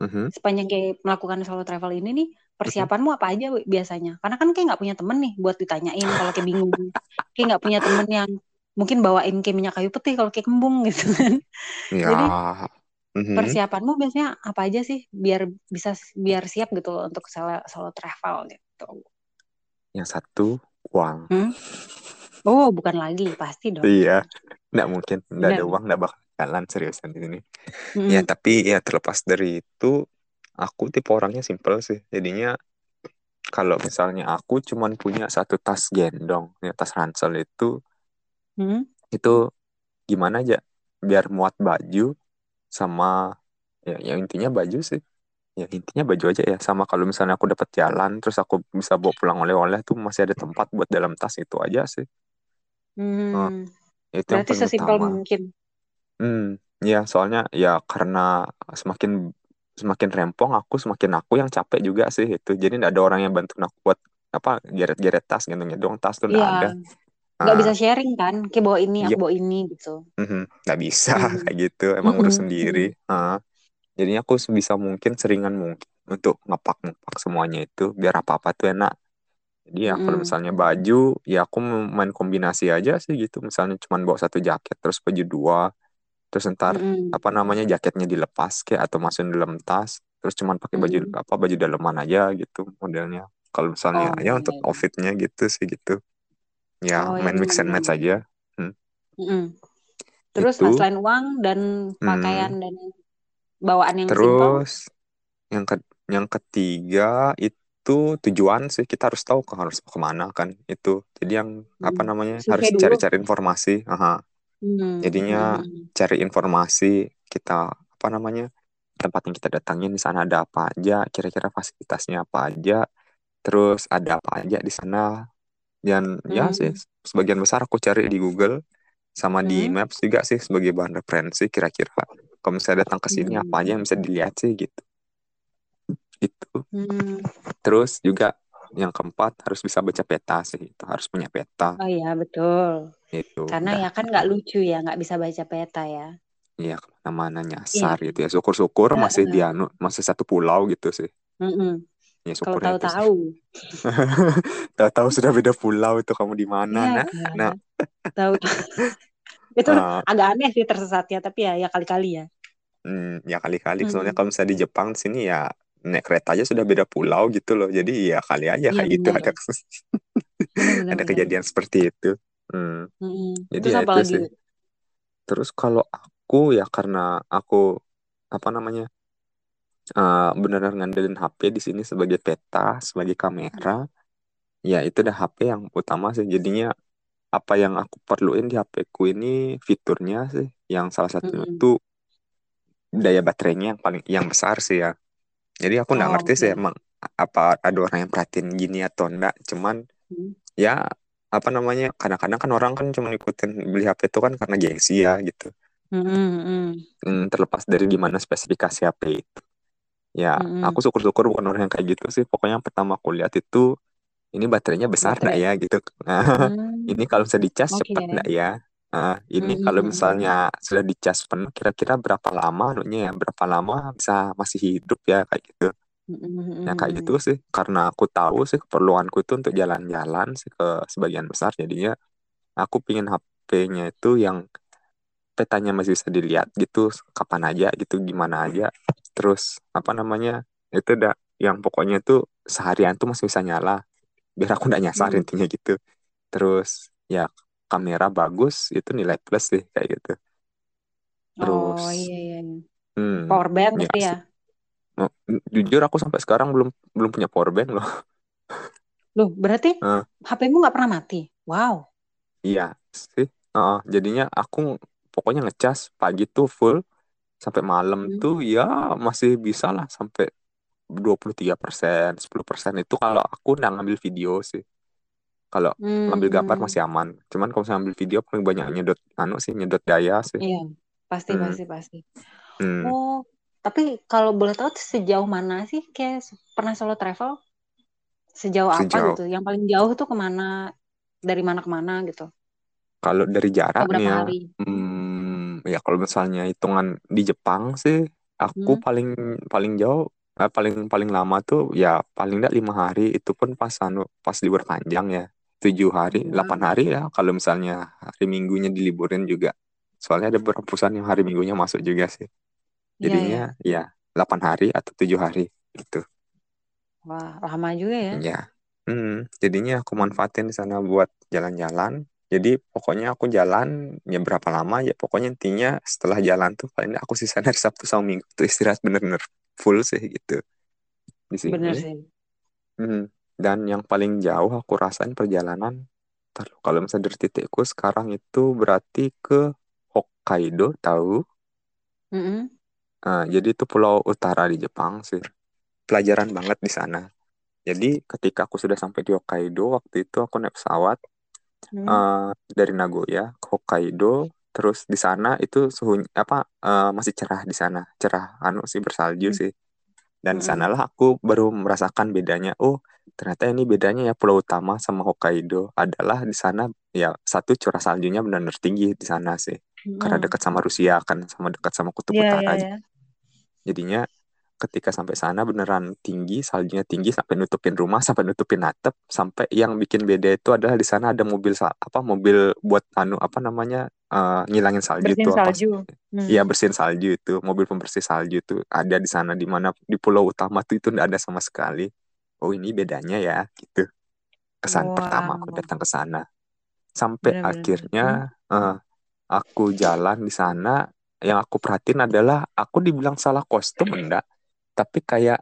mhm,
sepanjang ke melakukan solo travel ini nih,
mhm.
persiapanmu apa aja biasanya? Karena kan kayak nggak punya temen nih buat ditanyain kalau kayak bingung. <laughs> Kayak nggak punya temen yang mungkin bawain kayak minyak kayu putih kalau kayak kembung gitu kan.
ya
Jadi
mhm.
persiapanmu biasanya apa aja sih biar bisa biar siap gitu loh untuk solo, solo travel gitu.
yang satu uang
Hmm? Oh, bukan lagi, pasti dong.
iya nggak mungkin nggak ada uang nggak bakal jalan seriusan di sini ya
Mm-mm.
tapi ya terlepas dari itu aku tipe orangnya simple sih jadinya kalau misalnya aku cuman punya satu tas gendong ya tas ransel itu
Hmm?
itu gimana aja? Biar muat baju sama ya, ya intinya baju sih. Ya intinya baju aja ya. Sama kalau misalnya aku dapat jalan terus aku bisa bawa pulang oleh-oleh tuh masih ada tempat buat dalam tas itu aja sih.
Hmm.
itu yang
Berarti
paling
sesimpel
utama.
mungkin.
hmm ya soalnya ya karena semakin semakin rempong aku semakin aku yang capek juga sih itu. Jadi nggak ada orang yang bantu aku buat apa geret-geret tas gitu dong tas tuh nggak ada.
Iya, nggak bisa
ah
sharing kan? Kayak bawa ini,
iya
aku bawa ini gitu.
mhm, nggak bisa
Hmm. <laughs>
kayak gitu emang urus
Mm-mm,
sendiri
mm-mm,
ah jadinya aku sebisa mungkin seringan mungkin untuk ngepak-ngepak semuanya itu biar apa-apa tuh enak jadi ya kalau
mm-mm,
misalnya baju ya aku main kombinasi aja sih gitu misalnya cuma bawa satu jaket terus baju dua terus ntar
mm-mm,
apa namanya jaketnya dilepas kayak atau masukin dalam tas terus cuman pakai baju
mm-mm.
apa baju daleman aja gitu modelnya kalau misalnya
Oh,
ya
iya,
untuk
iya.
outfitnya gitu sih gitu ya
Oh, ya
main mix and match aja hmm.
Mm-mm. Terus
itu
selain uang dan pakaian
hmm.
dan bawaan yang
terus yang ke yang ketiga itu tujuan sih kita harus tahu ke harus ke mana kan itu jadi yang apa
hmm,
namanya
survei
harus cari-cari informasi Aha.
Hmm,
jadinya
hmm,
cari informasi kita apa namanya tempat yang kita datangin di sana ada apa aja kira-kira fasilitasnya apa aja terus ada apa aja di sana dan ya sih
hmm,
sebagian besar aku cari di Google sama di
hmm,
Maps juga sih sebagai bahan referensi kira-kira kalau misalnya datang ke sini apa aja
hmm,
yang bisa dilihat sih gitu. Itu
hmm,
terus juga yang keempat harus bisa baca peta sih itu harus punya peta.
Oh iya betul.
itu
Karena
udah.
ya kan nggak lucu ya, nggak bisa baca peta ya.
Iya ke mana-mana
Iya.
nyasar gitu ya. Syukur-syukur masih di anu masih satu pulau gitu sih.
Mm-mm.
Ya
Kalau tahu-tahu, <laughs>
tahu-tahu sudah beda pulau itu kamu di mana nak?
kan.
nak.
Tahu <laughs> itu
Ah,
agak aneh sih tersesatnya, tapi ya ya kali-kali ya.
hmm, ya kali-kali. Soalnya
Mm-mm.
kalau misalnya di Jepang di sini ya naik kereta aja sudah beda pulau gitu loh. Jadi ya kali aja
Iya
kayak gitu ada <laughs>
benar-benar
ada kejadian seperti itu. Hmm,
Mm-mm.
jadi
Terus
ya
apa
itu
lagi?
sih. Terus kalau aku ya karena aku apa namanya eh benar-benar ngandelin HP di sini sebagai peta sebagai kamera. Ya itu udah HP yang utama sih. Jadinya apa yang aku perluin di HP ku ini fiturnya sih. Yang salah satunya
Mm-mm.
tuh daya baterainya yang paling yang besar sih ya. Jadi aku nggak
Oh,
ngerti sih
oke.
emang apa ada orang yang perhatiin gini atau enggak cuman
Mm.
ya apa namanya kadang-kadang kan orang kan cuma ikutin beli HP itu kan karena gengsi ya gitu.
Mm-mm, mm-mm,
Hmm, terlepas dari gimana spesifikasi HP itu ya
mm-mm.
aku syukur-syukur bukan orang yang kayak gitu sih. Pokoknya yang pertama aku lihat itu ini baterainya besar enggak
Baterai.
ya gitu. Nah
Hmm,
ini kalau bisa dicas
oke.
cepat enggak ya? Nah, ini
Mm-mm,
kalau
mm-mm,
misalnya sudah dicas penuh kira-kira berapa lama anunya ya? Berapa lama bisa masih hidup ya kayak gitu.
Mm-mm,
ya kayak
mm-mm.
gitu sih. Karena aku tahu sih keperluanku itu untuk jalan-jalan sih ke sebagian besar. Jadinya aku pingin HP-nya itu yang petanya masih bisa dilihat gitu kapan aja gitu gimana aja terus apa namanya itu udah yang pokoknya tuh seharian tuh masih bisa nyala biar aku nggak nyasar
Mm.
intinya gitu terus ya kamera bagus itu nilai plus sih kayak gitu terus
Oh iya iya. iya.
hmm
Power bank
ya
ya.
jujur aku sampai sekarang belum belum punya power bank loh <laughs>
Loh, berarti
Eh,
HP-mu nggak pernah mati? Wow.
iya sih Heeh, jadinya aku pokoknya ngecas pagi tuh full sampai malam
Hmm.
tuh ya masih bisa lah sampai 23%, 10% itu kalau aku udah ngambil video sih. Kalau ngambil gambar
Hmm.
masih aman. Cuman kalau saya ngambil video paling banyak nyedot anu sih, nyedot daya sih.
Iya, pasti
Hmm,
pasti pasti.
hmm.
Oh, tapi kalau boleh tahu sejauh mana sih kayak pernah solo travel? Sejauh apa
Sejauh
gitu? Yang paling jauh tuh ke mana? Dari mana ke mana gitu?
kalau dari jarak nih ya,
hari?
hmm, ya kalau misalnya hitungan di Jepang sih, aku
Hmm.
paling paling jauh, eh, paling paling lama tuh ya paling enggak lima hari. Itu pun pas anu pas libur panjang ya, tujuh hari, delapan
Wow.
hari ya. Kalau misalnya hari Minggunya diliburin juga. Soalnya ada beberapa perusahaan yang hari Minggunya masuk juga sih.
Iya.
Jadinya ya 8 hari atau tujuh hari gitu.
Wah, lama juga ya.
Ya. Hmm, jadinya aku manfaatin di sana buat jalan-jalan. Jadi pokoknya aku jalan ya berapa lama ya pokoknya intinya setelah jalan tuh paling aku sisain hari Sabtu sama Minggu tuh istirahat bener-bener full sih gitu di
Bener
sini.
sih.
Hmm, Dan yang paling jauh aku rasain perjalanan ntar loh, kalau misalnya dari titikku sekarang itu berarti ke Hokkaido tahu?
Mm-mm.
Nah, jadi itu pulau utara di Jepang sih. Pelajaran banget di sana. Jadi ketika aku sudah sampai di Hokkaido, waktu itu aku naik pesawat
Hmm.
eh, dari Nagoya ke Hokkaido. Terus di sana itu suhu apa eh, masih cerah di sana, cerah anu sih bersalju
Hmm.
sih. Dan di
Mm-mm.
sanalah aku baru merasakan bedanya. Oh, ternyata ini bedanya ya pulau utama sama Hokkaido adalah di sana ya satu curah saljunya benar-benar tinggi di sana sih. Karena
Mm-mm.
dekat sama Rusia kan, sama dekat sama Kutub
iya
Utara.
iya.
Jadinya ketika sampai sana beneran tinggi, saljunya tinggi sampai nutupin rumah, sampai nutupin atap, sampai yang bikin beda itu adalah di sana ada mobil apa mobil buat anu apa namanya eh, ngilangin salju
Bersihin
itu apa
salju. Hmm.
Iya bersihin salju itu mobil pembersih salju itu ada di sana di mana di pulau utama tuh itu nggak ada sama sekali. Oh ini bedanya ya gitu. Kesan pertama aku
Wow.
datang ke sana. Sampai
Bener-bener. Hmm.
akhirnya eh, aku jalan di sana yang aku perhatiin adalah aku dibilang salah kostum enggak, tapi kayak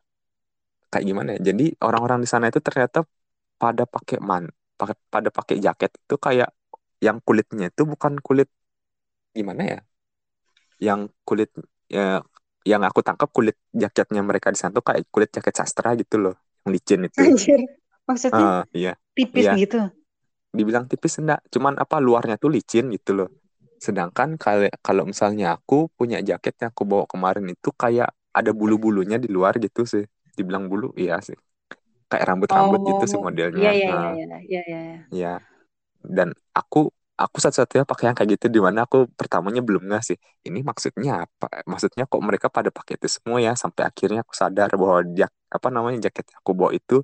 kayak gimana ya? Jadi orang-orang di sana itu ternyata pada pakai man, pakai pada pakai jaket itu kayak yang kulitnya itu bukan kulit gimana ya? Yang kulit ya, yang aku tangkap kulit jaketnya mereka di sana tuh kayak kulit jaket sastra gitu loh, yang licin itu.
Anjir. Maksudnya
Ah, iya,
tipis
iya.
gitu.
Dibilang tipis enggak, cuman apa luarnya tuh licin gitu loh. Sedangkan kalau kalau misalnya aku punya jaket yang aku bawa kemarin itu kayak ada bulu-bulunya di luar gitu sih. Dibilang bulu, iya sih. kayak rambut-rambut gitu sih
Oh, iya
modelnya.
Iya iya
nah,
iya iya iya.
ya dan aku aku satu-satunya pakai yang kayak gitu di mana aku pertamanya belum nggak sih ini maksudnya apa? Maksudnya kok mereka pada pakai itu semua ya? Sampai akhirnya aku sadar bahwa jak apa namanya jaket aku bawa itu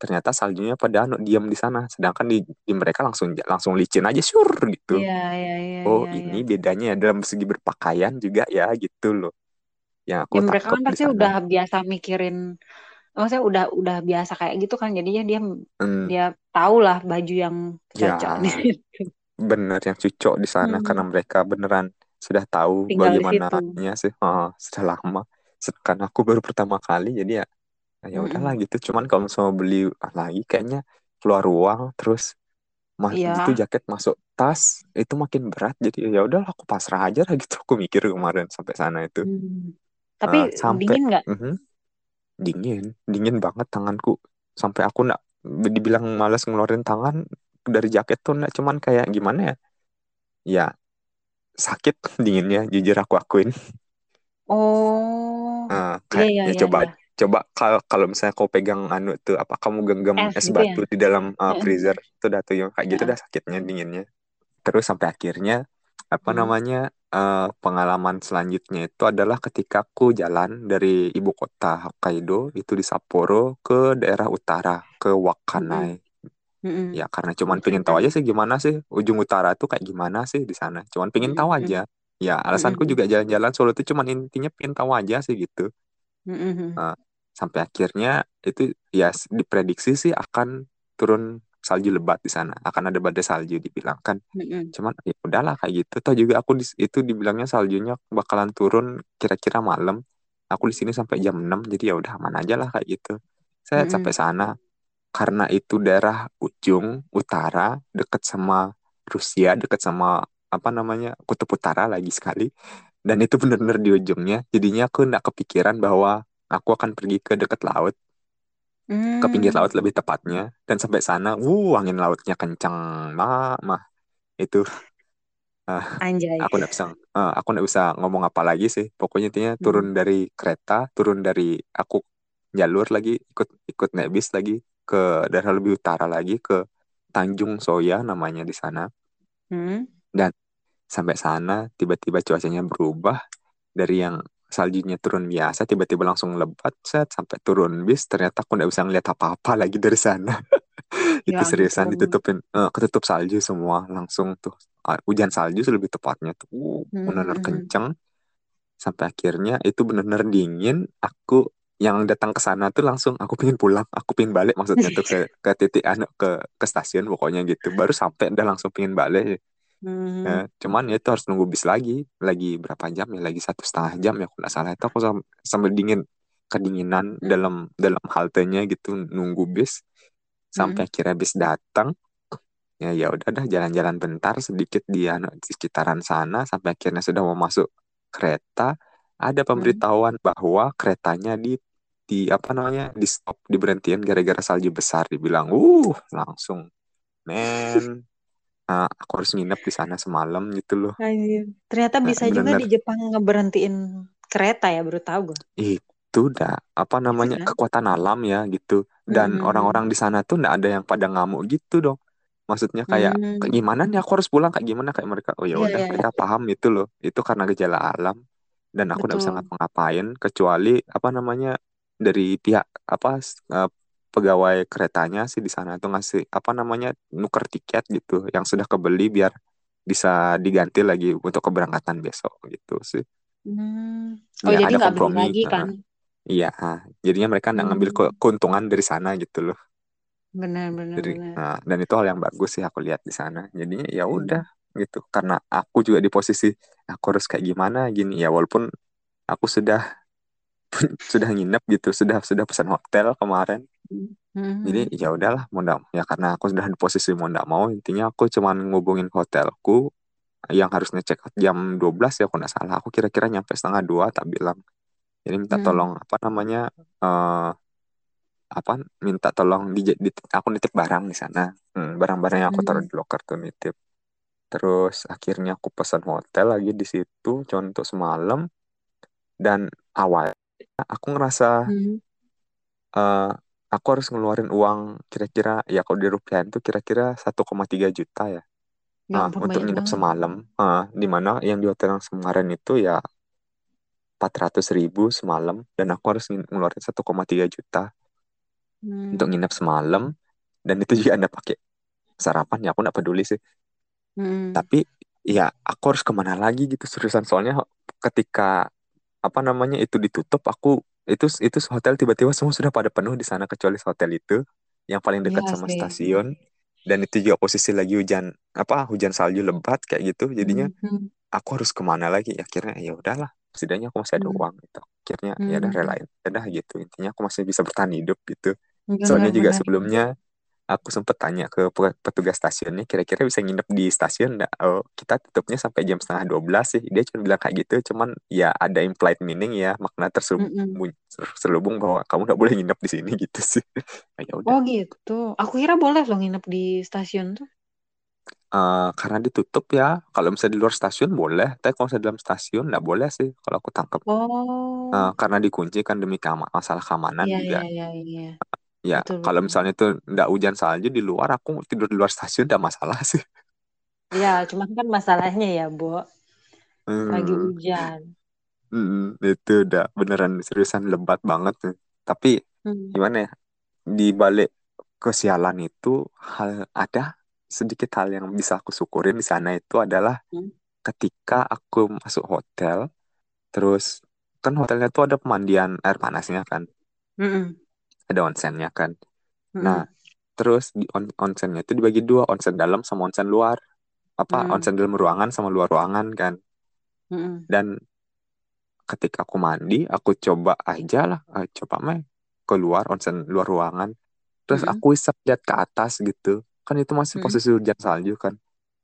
ternyata saljunya pada anu diam di sana. Sedangkan di, di mereka langsung langsung licin aja sur gitu.
Iya iya iya
oh
iya iya.
ini bedanya ya dalam segi berpakaian juga ya gitu loh yang aku
Ya mereka kan pasti udah biasa mikirin, maksudnya udah udah biasa kayak gitu kan, jadinya dia
Hmm,
dia tahu lah baju yang cocok di
ya bener yang cocok di sana karena
Hmm,
mereka beneran sudah tahu
tinggal situ.
bagaimananya sih. Oh, sudah lama. Sedangkan aku baru pertama kali jadi ya ya udahlah
Mm-mm.
gitu. Cuman kalau misalnya beli lagi kayaknya keluar uang terus mas itu
Iya.
jaket masuk tas itu makin berat. Jadi ya udahlah aku pasrah aja lah gitu. Aku mikir kemarin sampai sana itu.
Hmm. Tapi
Eh, sampai
dingin nggak?
Mhm, dingin dingin banget tanganku sampai aku nak dibilang malas ngeluarin tangan dari jaket tuh nak cuman kayak gimana ya ya sakit <laughs> dinginnya jujur aku akuin
Oh, iya
kayak
iya
ya
iya
coba
iya.
coba kalau kalau misalnya kau pegang anu tuh apa kamu genggam
Es
es
gitu ya.
batu di dalam uh, freezer itu dah tuh yang kayak gitu
Heeh.
dah sakitnya dinginnya terus sampai akhirnya apa
Hmm.
namanya eh, pengalaman selanjutnya itu adalah ketika aku jalan dari ibu kota Hokkaido itu di Sapporo ke daerah utara ke
Mm-mm.
Wakanai
Mm-mm.
ya karena cuman pengen tahu aja sih gimana sih ujung utara tuh kayak gimana sih di sana cuman pengen tahu
Mm-mm.
aja ya alasanku
Mm-mm.
juga jalan-jalan Solo itu cuman intinya pengen tahu aja sih gitu
Mm-mm.
Nah, sampai akhirnya itu ya s- diprediksi sih akan turun salju lebat di sana akan ada badai salju dibilang kan.
Mm-mm.
cuman ya udahlah kayak gitu. Toh juga aku di, itu dibilangnya saljunya bakalan turun kira-kira malam. Aku di sini sampai jam 6 jadi ya udah aman aja lah kayak gitu. Saya
Mm-mm.
sampai sana. Karena itu daerah ujung utara dekat sama Rusia dekat sama apa namanya kutub utara lagi sekali. Dan itu benar-benar di ujungnya. Jadinya aku nggak kepikiran bahwa aku akan pergi ke dekat laut ke pinggir
Hmm.
laut lebih tepatnya dan sampai sana uh angin lautnya kencang mah mah itu <laughs> ah,
Anjay.
aku nggak bisa eh, aku nggak bisa ngomong apa lagi sih pokoknya intinya
Hmm.
turun dari kereta turun dari aku jalur lagi ikut ikut naik bis lagi ke daerah lebih utara lagi ke Tanjung Soya namanya di sana
Hmm.
dan sampai sana tiba-tiba cuacanya berubah dari yang saljunya turun biasa tiba-tiba langsung lebat set sampai turun. Bis ternyata aku nggak bisa ngeliat apa-apa lagi dari sana. <laughs>
Ya
itu seriusan
ampun.
ditutupin eh, ketutup salju semua langsung tuh. Ah, hujan salju lebih tepatnya tuh. Uh, benar-benar
Hmm.
kenceng. Sampai akhirnya itu benar-benar dingin. Aku yang datang ke sana tuh langsung aku pengen pulang aku pengen balik maksudnya tuh ke <laughs> ke titik anu ke ke stasiun pokoknya gitu. Baru sampai udah langsung pengen balik
Hmm.
Ya, cuman ya itu harus nunggu bis lagi lagi berapa jam ya lagi satu setengah jam ya aku nggak salah itu aku sam- sambil dingin kedinginan
Hmm.
dalam dalam haltenya gitu nunggu bis sampai
Hmm.
akhirnya bis datang ya ya udah dah jalan-jalan bentar sedikit di, anu, di sekitaran sana sampai akhirnya sudah mau masuk kereta ada
Hmm.
pemberitahuan bahwa keretanya di di apa namanya di stop diberhentiin gara-gara salju besar dibilang uh langsung men ah, aku harus nginep di sana semalam gitu loh
Anjir. Ternyata
Nah,
bisa juga
bener-bener
di Jepang ngeberhentiin kereta ya, baru tahu gue.
itu dah apa namanya
kan?
kekuatan alam ya gitu dan
Hmm.
orang-orang di sana tuh nggak ada yang pada ngamuk gitu dong maksudnya kayak
Hmm.
gimana nih aku harus pulang kayak gimana kayak mereka oh ya
Iya,
udah
iya,
mereka paham itu loh itu karena gejala alam dan aku nggak bisa ngapa-ngapain kecuali apa namanya dari pihak apa eh, pegawai keretanya sih di sana tuh ngasih apa namanya nuker tiket gitu yang sudah kebeli biar bisa diganti lagi untuk keberangkatan besok gitu sih
Hmm. Oh,
ya
jadi
ada
nggak beli
kompromi
lagi kan?
iya ah. jadinya mereka nggak ngambil
Hmm.
ke- keuntungan dari sana gitu loh
Benar, benar,
Jadi,
benar.
nah, dan itu hal yang bagus sih aku lihat di sana. Jadinya ya
Hmm.
udah gitu. Karena aku juga di posisi aku harus kayak gimana gini ya walaupun aku sudah <laughs> sudah nginep gitu, sudah sudah pesan hotel kemarin.
Hmm.
Jadi ya udahlah mau ya karena aku sudah di posisi mau mau intinya aku cuman ngubungin hotelku yang harusnya check out jam 12 ya aku nggak salah. Aku kira-kira nyampe setengah dua tak bilang. Jadi minta
Hmm.
tolong apa namanya eh apa minta tolong di, di aku nitip barang di sana. Hmm, barang-barang yang aku taruh
Hmm.
di locker tuh nitip. Terus akhirnya aku pesan hotel lagi di situ untuk semalam dan awal aku ngerasa
Hmm.
Aku harus ngeluarin uang kira-kira ya kalau di rupiah itu kira-kira 1,3 juta ya
Ya
ah,
ampun
untuk nginep
banget.
semalam ah, di mana yang di hotel yang kemarin itu ya 400 ribu semalam dan aku harus ngeluarin 1,3 juta untuk
Hmm.
nginep semalam dan itu juga anda pakai sarapan ya aku nggak peduli sih
Hmm.
tapi ya aku harus ke mana lagi gitu seriusan soalnya ketika apa namanya itu ditutup aku itu itu hotel tiba-tiba semua sudah pada penuh di sana kecuali hotel itu yang paling dekat
Iya
sama
sih.
stasiun dan itu juga posisi lagi hujan apa hujan salju lebat kayak gitu jadinya.
Hmm.
aku harus ke mana lagi akhirnya ya udahlah setidaknya aku masih ada
Hmm.
uang gitu akhirnya ya udah
Hmm.
relain ya udah gitu intinya aku masih bisa bertahan hidup gitu
Benar,
soalnya juga sebelumnya aku sempat tanya ke pe- petugas stasiunnya kira-kira bisa nginep di stasiun nggak oh kita tutupnya sampai jam setengah 12 sih dia cuma bilang kayak gitu cuman ya ada implied meaning ya makna terselubung terselubung bahwa kamu nggak boleh nginep di sini <laughs> gitu sih ya udah
Oh gitu. Aku kira boleh loh nginep di stasiun tuh.
Eh, karena ditutup ya kalau misalnya di luar stasiun boleh tapi kalau misalnya di dalam stasiun nggak boleh sih kalau aku tangkap
Oh.
Eh, karena dikunci kan demi keama- masalah keamanan
Iya,
juga
iya, iya, iya.
Ya
Betul,
kalau
betul.
misalnya itu nggak hujan salju di luar aku tidur di luar stasiun nggak masalah sih
Iya, cuma kan masalahnya ya, Bo. Lagi
Hmm.
hujan.
Mm, itu udah beneran seriusan lebat banget tuh. Tapi
Hmm.
gimana ya? Di balik kesialan itu hal ada sedikit hal yang bisa aku syukurin di sana itu adalah
Hmm.
ketika aku masuk hotel, terus kan hotelnya tuh ada pemandian air panasnya kan,
Mm-mm.
Ada onsennya kan.
Mm-mm.
Nah, terus di on onsennya itu dibagi dua, onsen dalam sama onsen luar. Apa
Mm-mm.
onsen dalam ruangan sama luar ruangan kan.
Mm-mm.
Dan ketika aku mandi, aku coba aja lah, eh, coba mah keluar onsen luar ruangan. Terus
Mm-mm.
aku isap lihat ke atas gitu. Kan itu masih posisi hujan salju kan.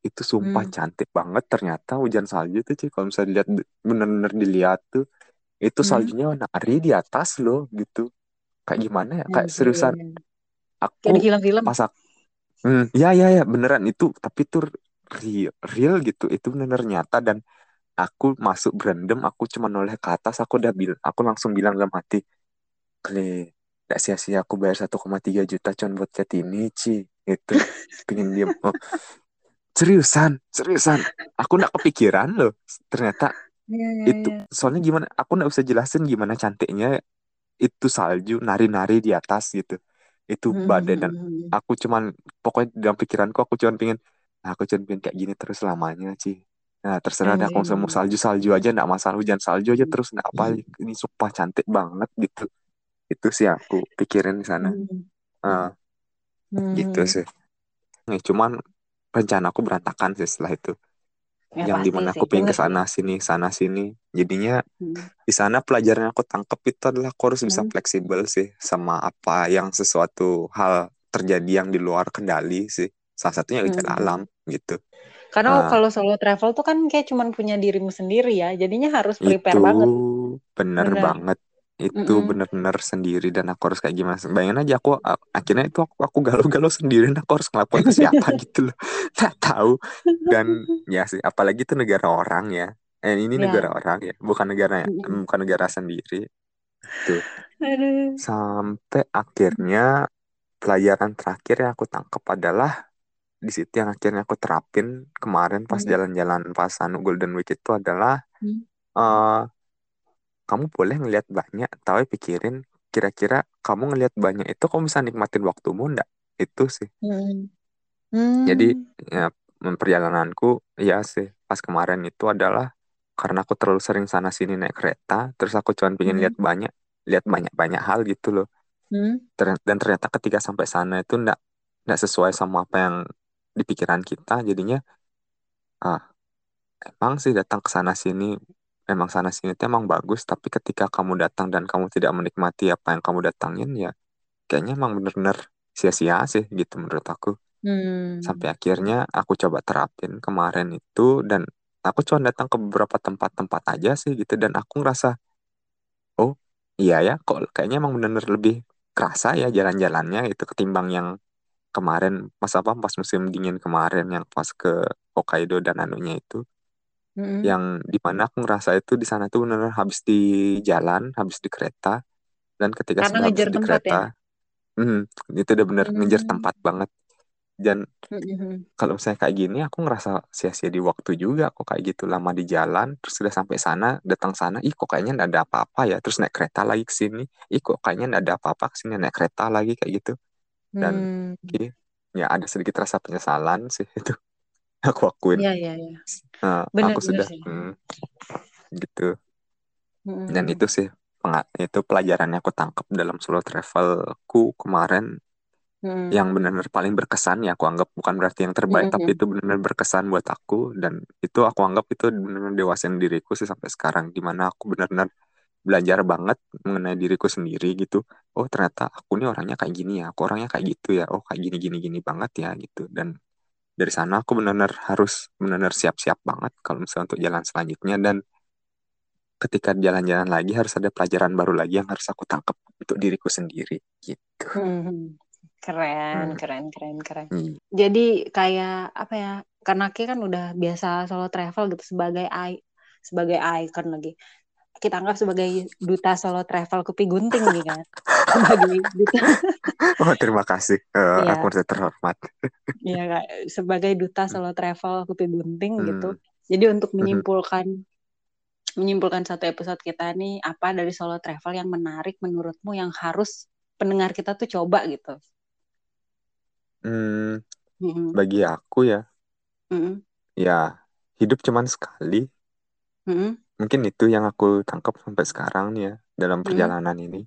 Itu sumpah
Mm.
cantik banget ternyata hujan salju tuh cuy. Kalau misalnya dilihat bener-bener dilihat tuh itu saljunya nari di atas loh gitu. Kayak gimana ya? Kayak
Anjir.
seriusan
Kayak di
aku
film-film.
pas aku Hmm, ya ya ya beneran itu tapi itu real, real gitu. Itu bener nyata dan aku masuk berendam, aku cuma noleh ke atas, aku udah bilang, aku langsung bilang dalam hati, Kle, gak sia-sia aku bayar 1,3 juta cuma buat chat ini, Ci. Itu, pengen diem. Oh, seriusan, seriusan. Aku gak kepikiran loh. Ternyata
Iya, iya,
itu,
iya.
soalnya gimana, aku gak bisa jelasin gimana cantiknya itu salju nari-nari di atas gitu. Itu badai dan
Mm-mm.
aku cuman, pokoknya dalam pikiranku aku cuman pengen, "Nah, aku cuman pengen kayak gini terus selamanya, Ci. Nah, terserah kalau
Anjir.
mau salju-salju aja nggak masalah hujan salju aja terus nggak apa ini sumpah cantik banget gitu itu sih aku pikirin di sana. Ah, gitu sih Nih, cuman rencana aku berantakan sih setelah itu
Ya
yang
di
mana
sih,
aku pengen ke sana sini sana sini jadinya
Mm.
di sana pelajaran yang aku tangkep itu adalah aku harus bisa
Mm.
fleksibel sih sama apa yang sesuatu hal terjadi yang di luar kendali sih salah satunya gejala
Mm.
alam gitu
Karena
Ah,
kalau solo travel tuh kan kayak cuman punya dirimu sendiri ya, jadinya harus prepare
Itu
banget.
bener
Bener.
banget. Itu
Mm-mm.
bener-bener sendiri dan aku harus kayak gimana. Bayangin aja aku akhirnya itu aku, aku galau-galau sendiri dan aku harus ngelakuin ke siapa <laughs> gitu loh. <laughs> Nggak tahu. Dan ya sih, apalagi itu negara orang ya. Eh ini
Ya.
negara orang ya, bukan negara
Mm-mm.
bukan negara sendiri. Tuh.
Aduh.
Sampai akhirnya pelajaran terakhir yang aku tangkap adalah di situ yang akhirnya aku terapin kemarin pas
Mm.
jalan-jalan pas anu Golden Week itu adalah
Mm.
eh kamu boleh ngelihat banyak, tapi pikirin kira-kira kamu ngelihat banyak itu kamu bisa nikmatin waktumu enggak? Itu sih.
Mm.
Jadi
Mm.
ya perjalananku ya sih pas kemarin itu adalah karena aku terlalu sering sana sini naik kereta, terus aku cuma pengen
Mm.
lihat banyak, lihat banyak-banyak hal gitu loh.
Mm.
Ter- Dan ternyata ketika sampai sana itu enggak enggak sesuai sama apa yang di pikiran kita, jadinya ah emang sih datang ke sana sini memang sana sini itu emang bagus, tapi ketika kamu datang dan kamu tidak menikmati apa yang kamu datangin ya kayaknya emang bener-bener sia-sia sih gitu menurut aku.
Mm.
Sampai akhirnya aku coba terapin kemarin itu dan aku cuma datang ke beberapa tempat-tempat aja sih gitu dan aku ngerasa oh iya ya kok kayaknya emang bener-bener lebih kerasa ya jalan-jalannya itu ketimbang yang kemarin pas apa pas musim dingin kemarin yang pas ke Hokkaido dan anunya itu
Mm.
yang di mana aku ngerasa itu di sana tuh bener-bener habis di jalan habis di kereta dan ketika
Karena
habis
ngejar
di
tempat ya.
kereta Hmm, itu udah bener ngejar
Hmm.
tempat banget. Dan
Mhm.
kalau misalnya kayak gini, aku ngerasa sia-sia di waktu juga kok kayak gitu lama di jalan, terus udah sampai sana, datang sana, ih kok kayaknya nggak ada apa-apa ya, terus naik kereta lagi ke sini, ih kok kayaknya nggak ada apa-apa ke sini, naik kereta lagi kayak gitu. Dan oke, ya ada sedikit rasa penyesalan sih <laughs> itu. Aku akuin,
Iya, iya, iya.
Eh, aku
Bener-bener
sudah
sih.
hmm, gitu. Dan
Hmm.
itu sih itu pelajaran yang aku tangkap dalam solo travelku kemarin
Hmm.
yang benar-benar paling berkesan ya aku anggap bukan berarti yang terbaik tapi
Hmm.
itu benar-benar berkesan buat aku dan itu aku anggap itu benar-benar dewasain diriku sih sampai sekarang di mana aku benar-benar belajar banget mengenai diriku sendiri gitu oh ternyata aku nih orangnya kayak gini ya aku orangnya kayak gitu ya oh kayak gini gini gini banget ya gitu dan dari sana aku benar-benar harus benar-benar siap-siap banget kalau misalnya untuk jalan selanjutnya dan ketika jalan-jalan lagi harus ada pelajaran baru lagi yang harus aku tangkap untuk diriku sendiri gitu
Hmm. Keren,
Hmm.
keren, keren, keren.
Iya.
Jadi kayak apa ya? Karena Ki kan udah biasa solo travel gitu sebagai i sebagai icon lagi. Kita anggap sebagai duta solo travel Kupi Gunting nih kan. <laughs> Sebagai duta <laughs>
Oh, terima kasih. Eh,
Iya.
aku merasa terhormat. <laughs>
Iya Kak, sebagai duta solo travel Kupi Gunting gitu.
Hmm.
Jadi untuk
Mhm.
menyimpulkan menyimpulkan satu episode kita nih apa dari solo travel yang menarik menurutmu yang harus pendengar kita tuh coba gitu.
Hmm,
Mm-mm.
bagi aku ya,
Mm-mm.
ya hidup cuman sekali.
Mm-mm.
Mungkin itu yang aku tangkap sampai sekarang nih ya dalam
Mm-mm.
perjalanan ini.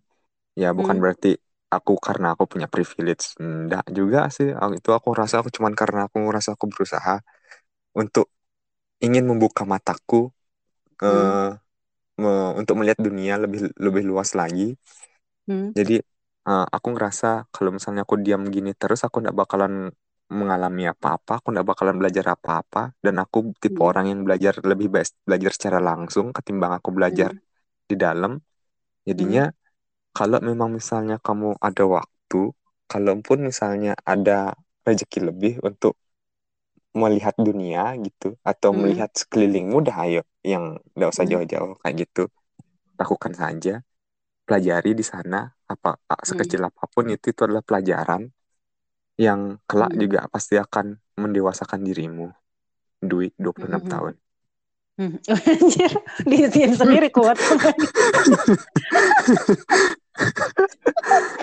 Ya bukan
Mm-mm.
berarti aku karena aku punya privilege, enggak juga sih. Itu aku rasa aku cuman karena aku ngerasa aku berusaha untuk ingin membuka mataku
Mm.
eh, me- untuk melihat dunia lebih lebih luas lagi.
Mm.
Jadi eh, aku ngerasa kalau misalnya aku diam gini terus aku nggak bakalan mengalami apa-apa, aku nggak bakalan belajar apa-apa, dan aku tipe
Mm.
orang yang belajar lebih baik belajar secara langsung ketimbang aku belajar
Mm.
di dalam. Jadinya kalau memang misalnya kamu ada waktu, kalaupun misalnya ada rezeki lebih untuk melihat dunia gitu atau
Mm.
melihat sekelilingmu, dah ayo yang nggak usah
Mm.
jauh-jauh kayak gitu, lakukan saja pelajari di sana apa sekecil apa pun itu itu adalah pelajaran yang kelak
Mm.
juga pasti akan mendewasakan dirimu. Dwi 26
Mm.
tahun.
Mm. Anjir, diisiin sendiri kuat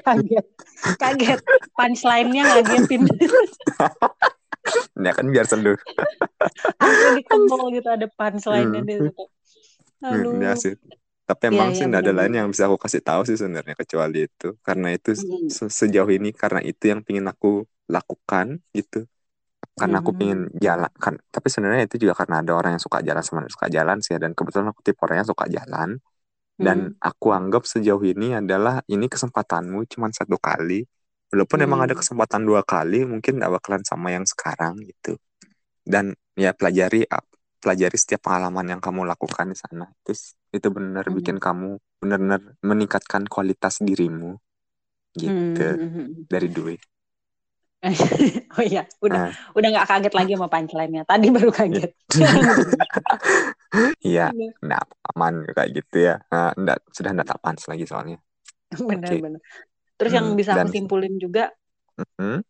kaget kaget punchline-nya ngagetin
Ya kan biar seru.
unpredictable gitu ada punchline-nya
Hmm.
di situ aduh
Ya sih. Tapi
Iya,
emang
iya,
sih nggak ada lain yang bisa aku kasih tahu sih sebenarnya kecuali itu. Karena itu
Mm.
se- sejauh ini karena itu yang pingin aku lakukan gitu. Karena aku pingin jalan kan. Tapi sebenarnya itu juga karena ada orang yang suka jalan sama suka jalan sih. Dan kebetulan aku tipe orang yang suka jalan. Dan
Mm.
aku anggap sejauh ini adalah ini kesempatanmu cuma satu kali. Walaupun emang ada kesempatan dua kali, mungkin nggak bakalan sama yang sekarang gitu. Dan ya pelajari pelajari setiap pengalaman yang kamu lakukan di sana. Itu itu benar
Mm.
bikin kamu benar-benar meningkatkan kualitas dirimu gitu
Mm.
dari Dwi. <laughs>
oh iya udah
Nah,
udah nggak kaget lagi sama punchline-nya tadi baru kaget <laughs>
iya,
Udah.
nah aman kayak gitu ya. Nah, nggak, sudah nggak tak pans lagi soalnya.
bener-bener terus yang
Hmm,
bisa aku
dan
simpulin juga
hmm,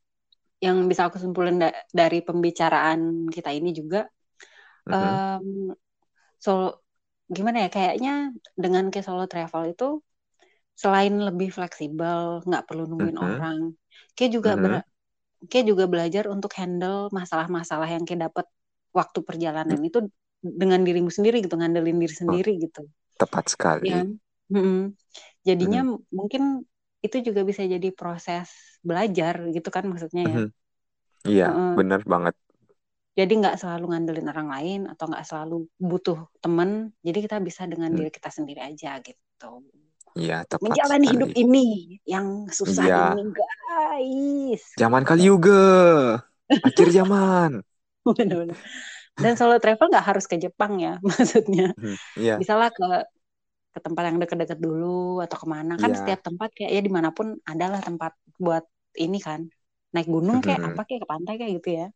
yang bisa aku simpulin da- dari pembicaraan kita ini juga
hmm,
em, solo gimana ya kayaknya dengan ke solo travel itu selain lebih fleksibel nggak perlu nungguin
hmm,
orang kayak juga
hmm,
ber- kayak juga belajar untuk handle masalah-masalah yang kayak dapet waktu perjalanan itu dengan dirimu sendiri gitu ngandelin diri
oh,
sendiri gitu.
Tepat sekali.
ya jadinya
Hmm,
m- mungkin itu juga bisa jadi proses belajar gitu kan maksudnya ya.
Hmm, Iya,
Heeh.
benar banget.
Jadi nggak selalu ngandelin orang lain atau nggak selalu butuh temen jadi kita bisa dengan
Hmm,
diri kita sendiri aja gitu.
Iya, tepat
menjalani hidup
sekali.
ini yang susah
Iya,
ini guys.
Zaman kali juga. Akhir zaman. <laughs>
Dan solo travel nggak harus ke Jepang ya <laughs> maksudnya.
Hmm, Iya,
bisa lah ke ke tempat yang deket-deket dulu atau ke mana. Kan
iya.
setiap tempat kayak ya di mana pun adalah tempat buat ini kan. Naik gunung kayak
Hmm,
apa kayak ke pantai kayak gitu ya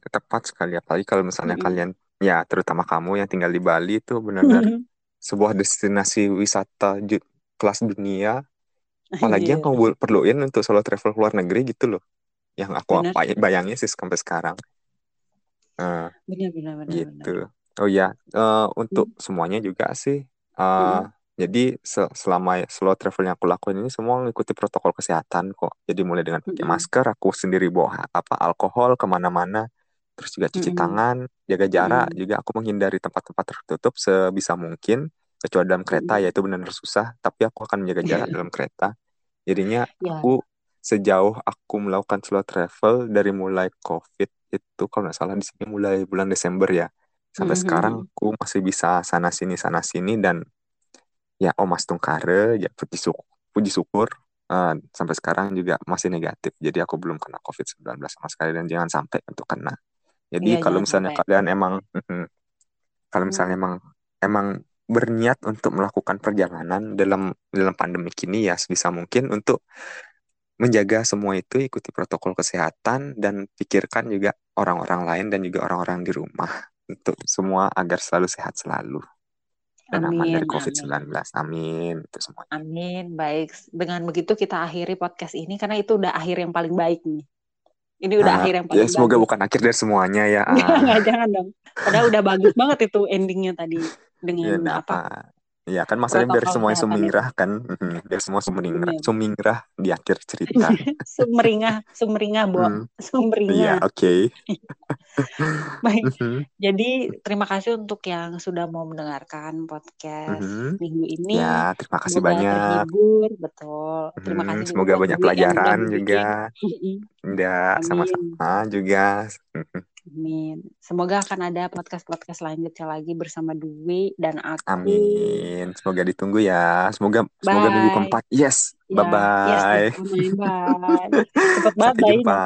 Tepat sekali. Apalagi kalau misalnya
Mm-mm.
kalian, ya terutama kamu yang tinggal di Bali itu benar-benar sebuah destinasi wisata ju- kelas dunia apalagi yang kamu perluin untuk solo travel ke luar negeri gitu loh yang aku
Bener.
apa bayangin sih sampai sekarang uh,
benar benar benar
gitu benar. oh ya uh, untuk hmm. semuanya juga sih uh, hmm. jadi se selama slow travel yang aku lakuin ini semua mengikuti protokol kesehatan kok jadi mulai dengan pakai hmm. masker aku sendiri bawa apa alkohol ke mana-mana terus juga cuci hmm. tangan jaga jarak hmm. juga aku menghindari tempat-tempat tertutup sebisa mungkin kecuali dalam kereta ya itu benar-benar susah tapi aku akan menjaga jarak dalam kereta jadinya yeah. aku sejauh aku melakukan slow travel dari mulai covid itu kalau nggak salah di sini mulai bulan Desember ya sampai mm-hmm. sekarang aku masih bisa sana sini sana sini dan ya oh mas tungkare ya puji syukur, puji syukur uh, sampai sekarang juga masih negatif jadi aku belum kena covid 19 sama sekali dan jangan sampai untuk kena jadi yeah, kalau misalnya sampai. kalian emang kalau misalnya mm. emang emang berniat untuk melakukan perjalanan dalam dalam pandemi ini ya sebisa mungkin untuk menjaga semua itu ikuti protokol kesehatan dan pikirkan juga orang-orang lain dan juga orang-orang di rumah untuk semua agar selalu sehat selalu dan amin, aman dari COVID-19. Amin. amin itu semua.
Amin. Baik. Dengan begitu kita akhiri podcast ini karena itu udah akhir yang paling baik nih. Ini udah
nah,
akhir yang paling
ya, semoga bagus. bukan akhir dari semuanya ya. <laughs>
Jangan, jangan dong. Padahal udah bagus banget itu endingnya tadi <laughs> dengan ya, apa?
Iya kan masalahnya biar semuanya sumingrah kan, biar semua sumingrah, sumingrah di akhir cerita. <laughs>
sumeringah, sumeringah, bo, hmm. sumeringah.
Iya, oke. Okay. <laughs>
Baik. Mm-hmm. Jadi terima kasih untuk yang sudah mau mendengarkan podcast mm-hmm. minggu ini.
Ya, terima kasih semoga banyak.
Terhibur, betul. Terima
hmm,
kasih.
Semoga banyak pelajaran juga. <laughs> Tidak, sama-sama juga.
Amin. Semoga akan ada podcast-podcast selanjutnya lagi bersama Dwi dan aku.
Amin. Semoga ditunggu ya. Semoga bye. semoga minggu keempat. Yes. Ya, bye <laughs> bye. Yes,
bye bye. Cepat banget.
Sampai jumpa.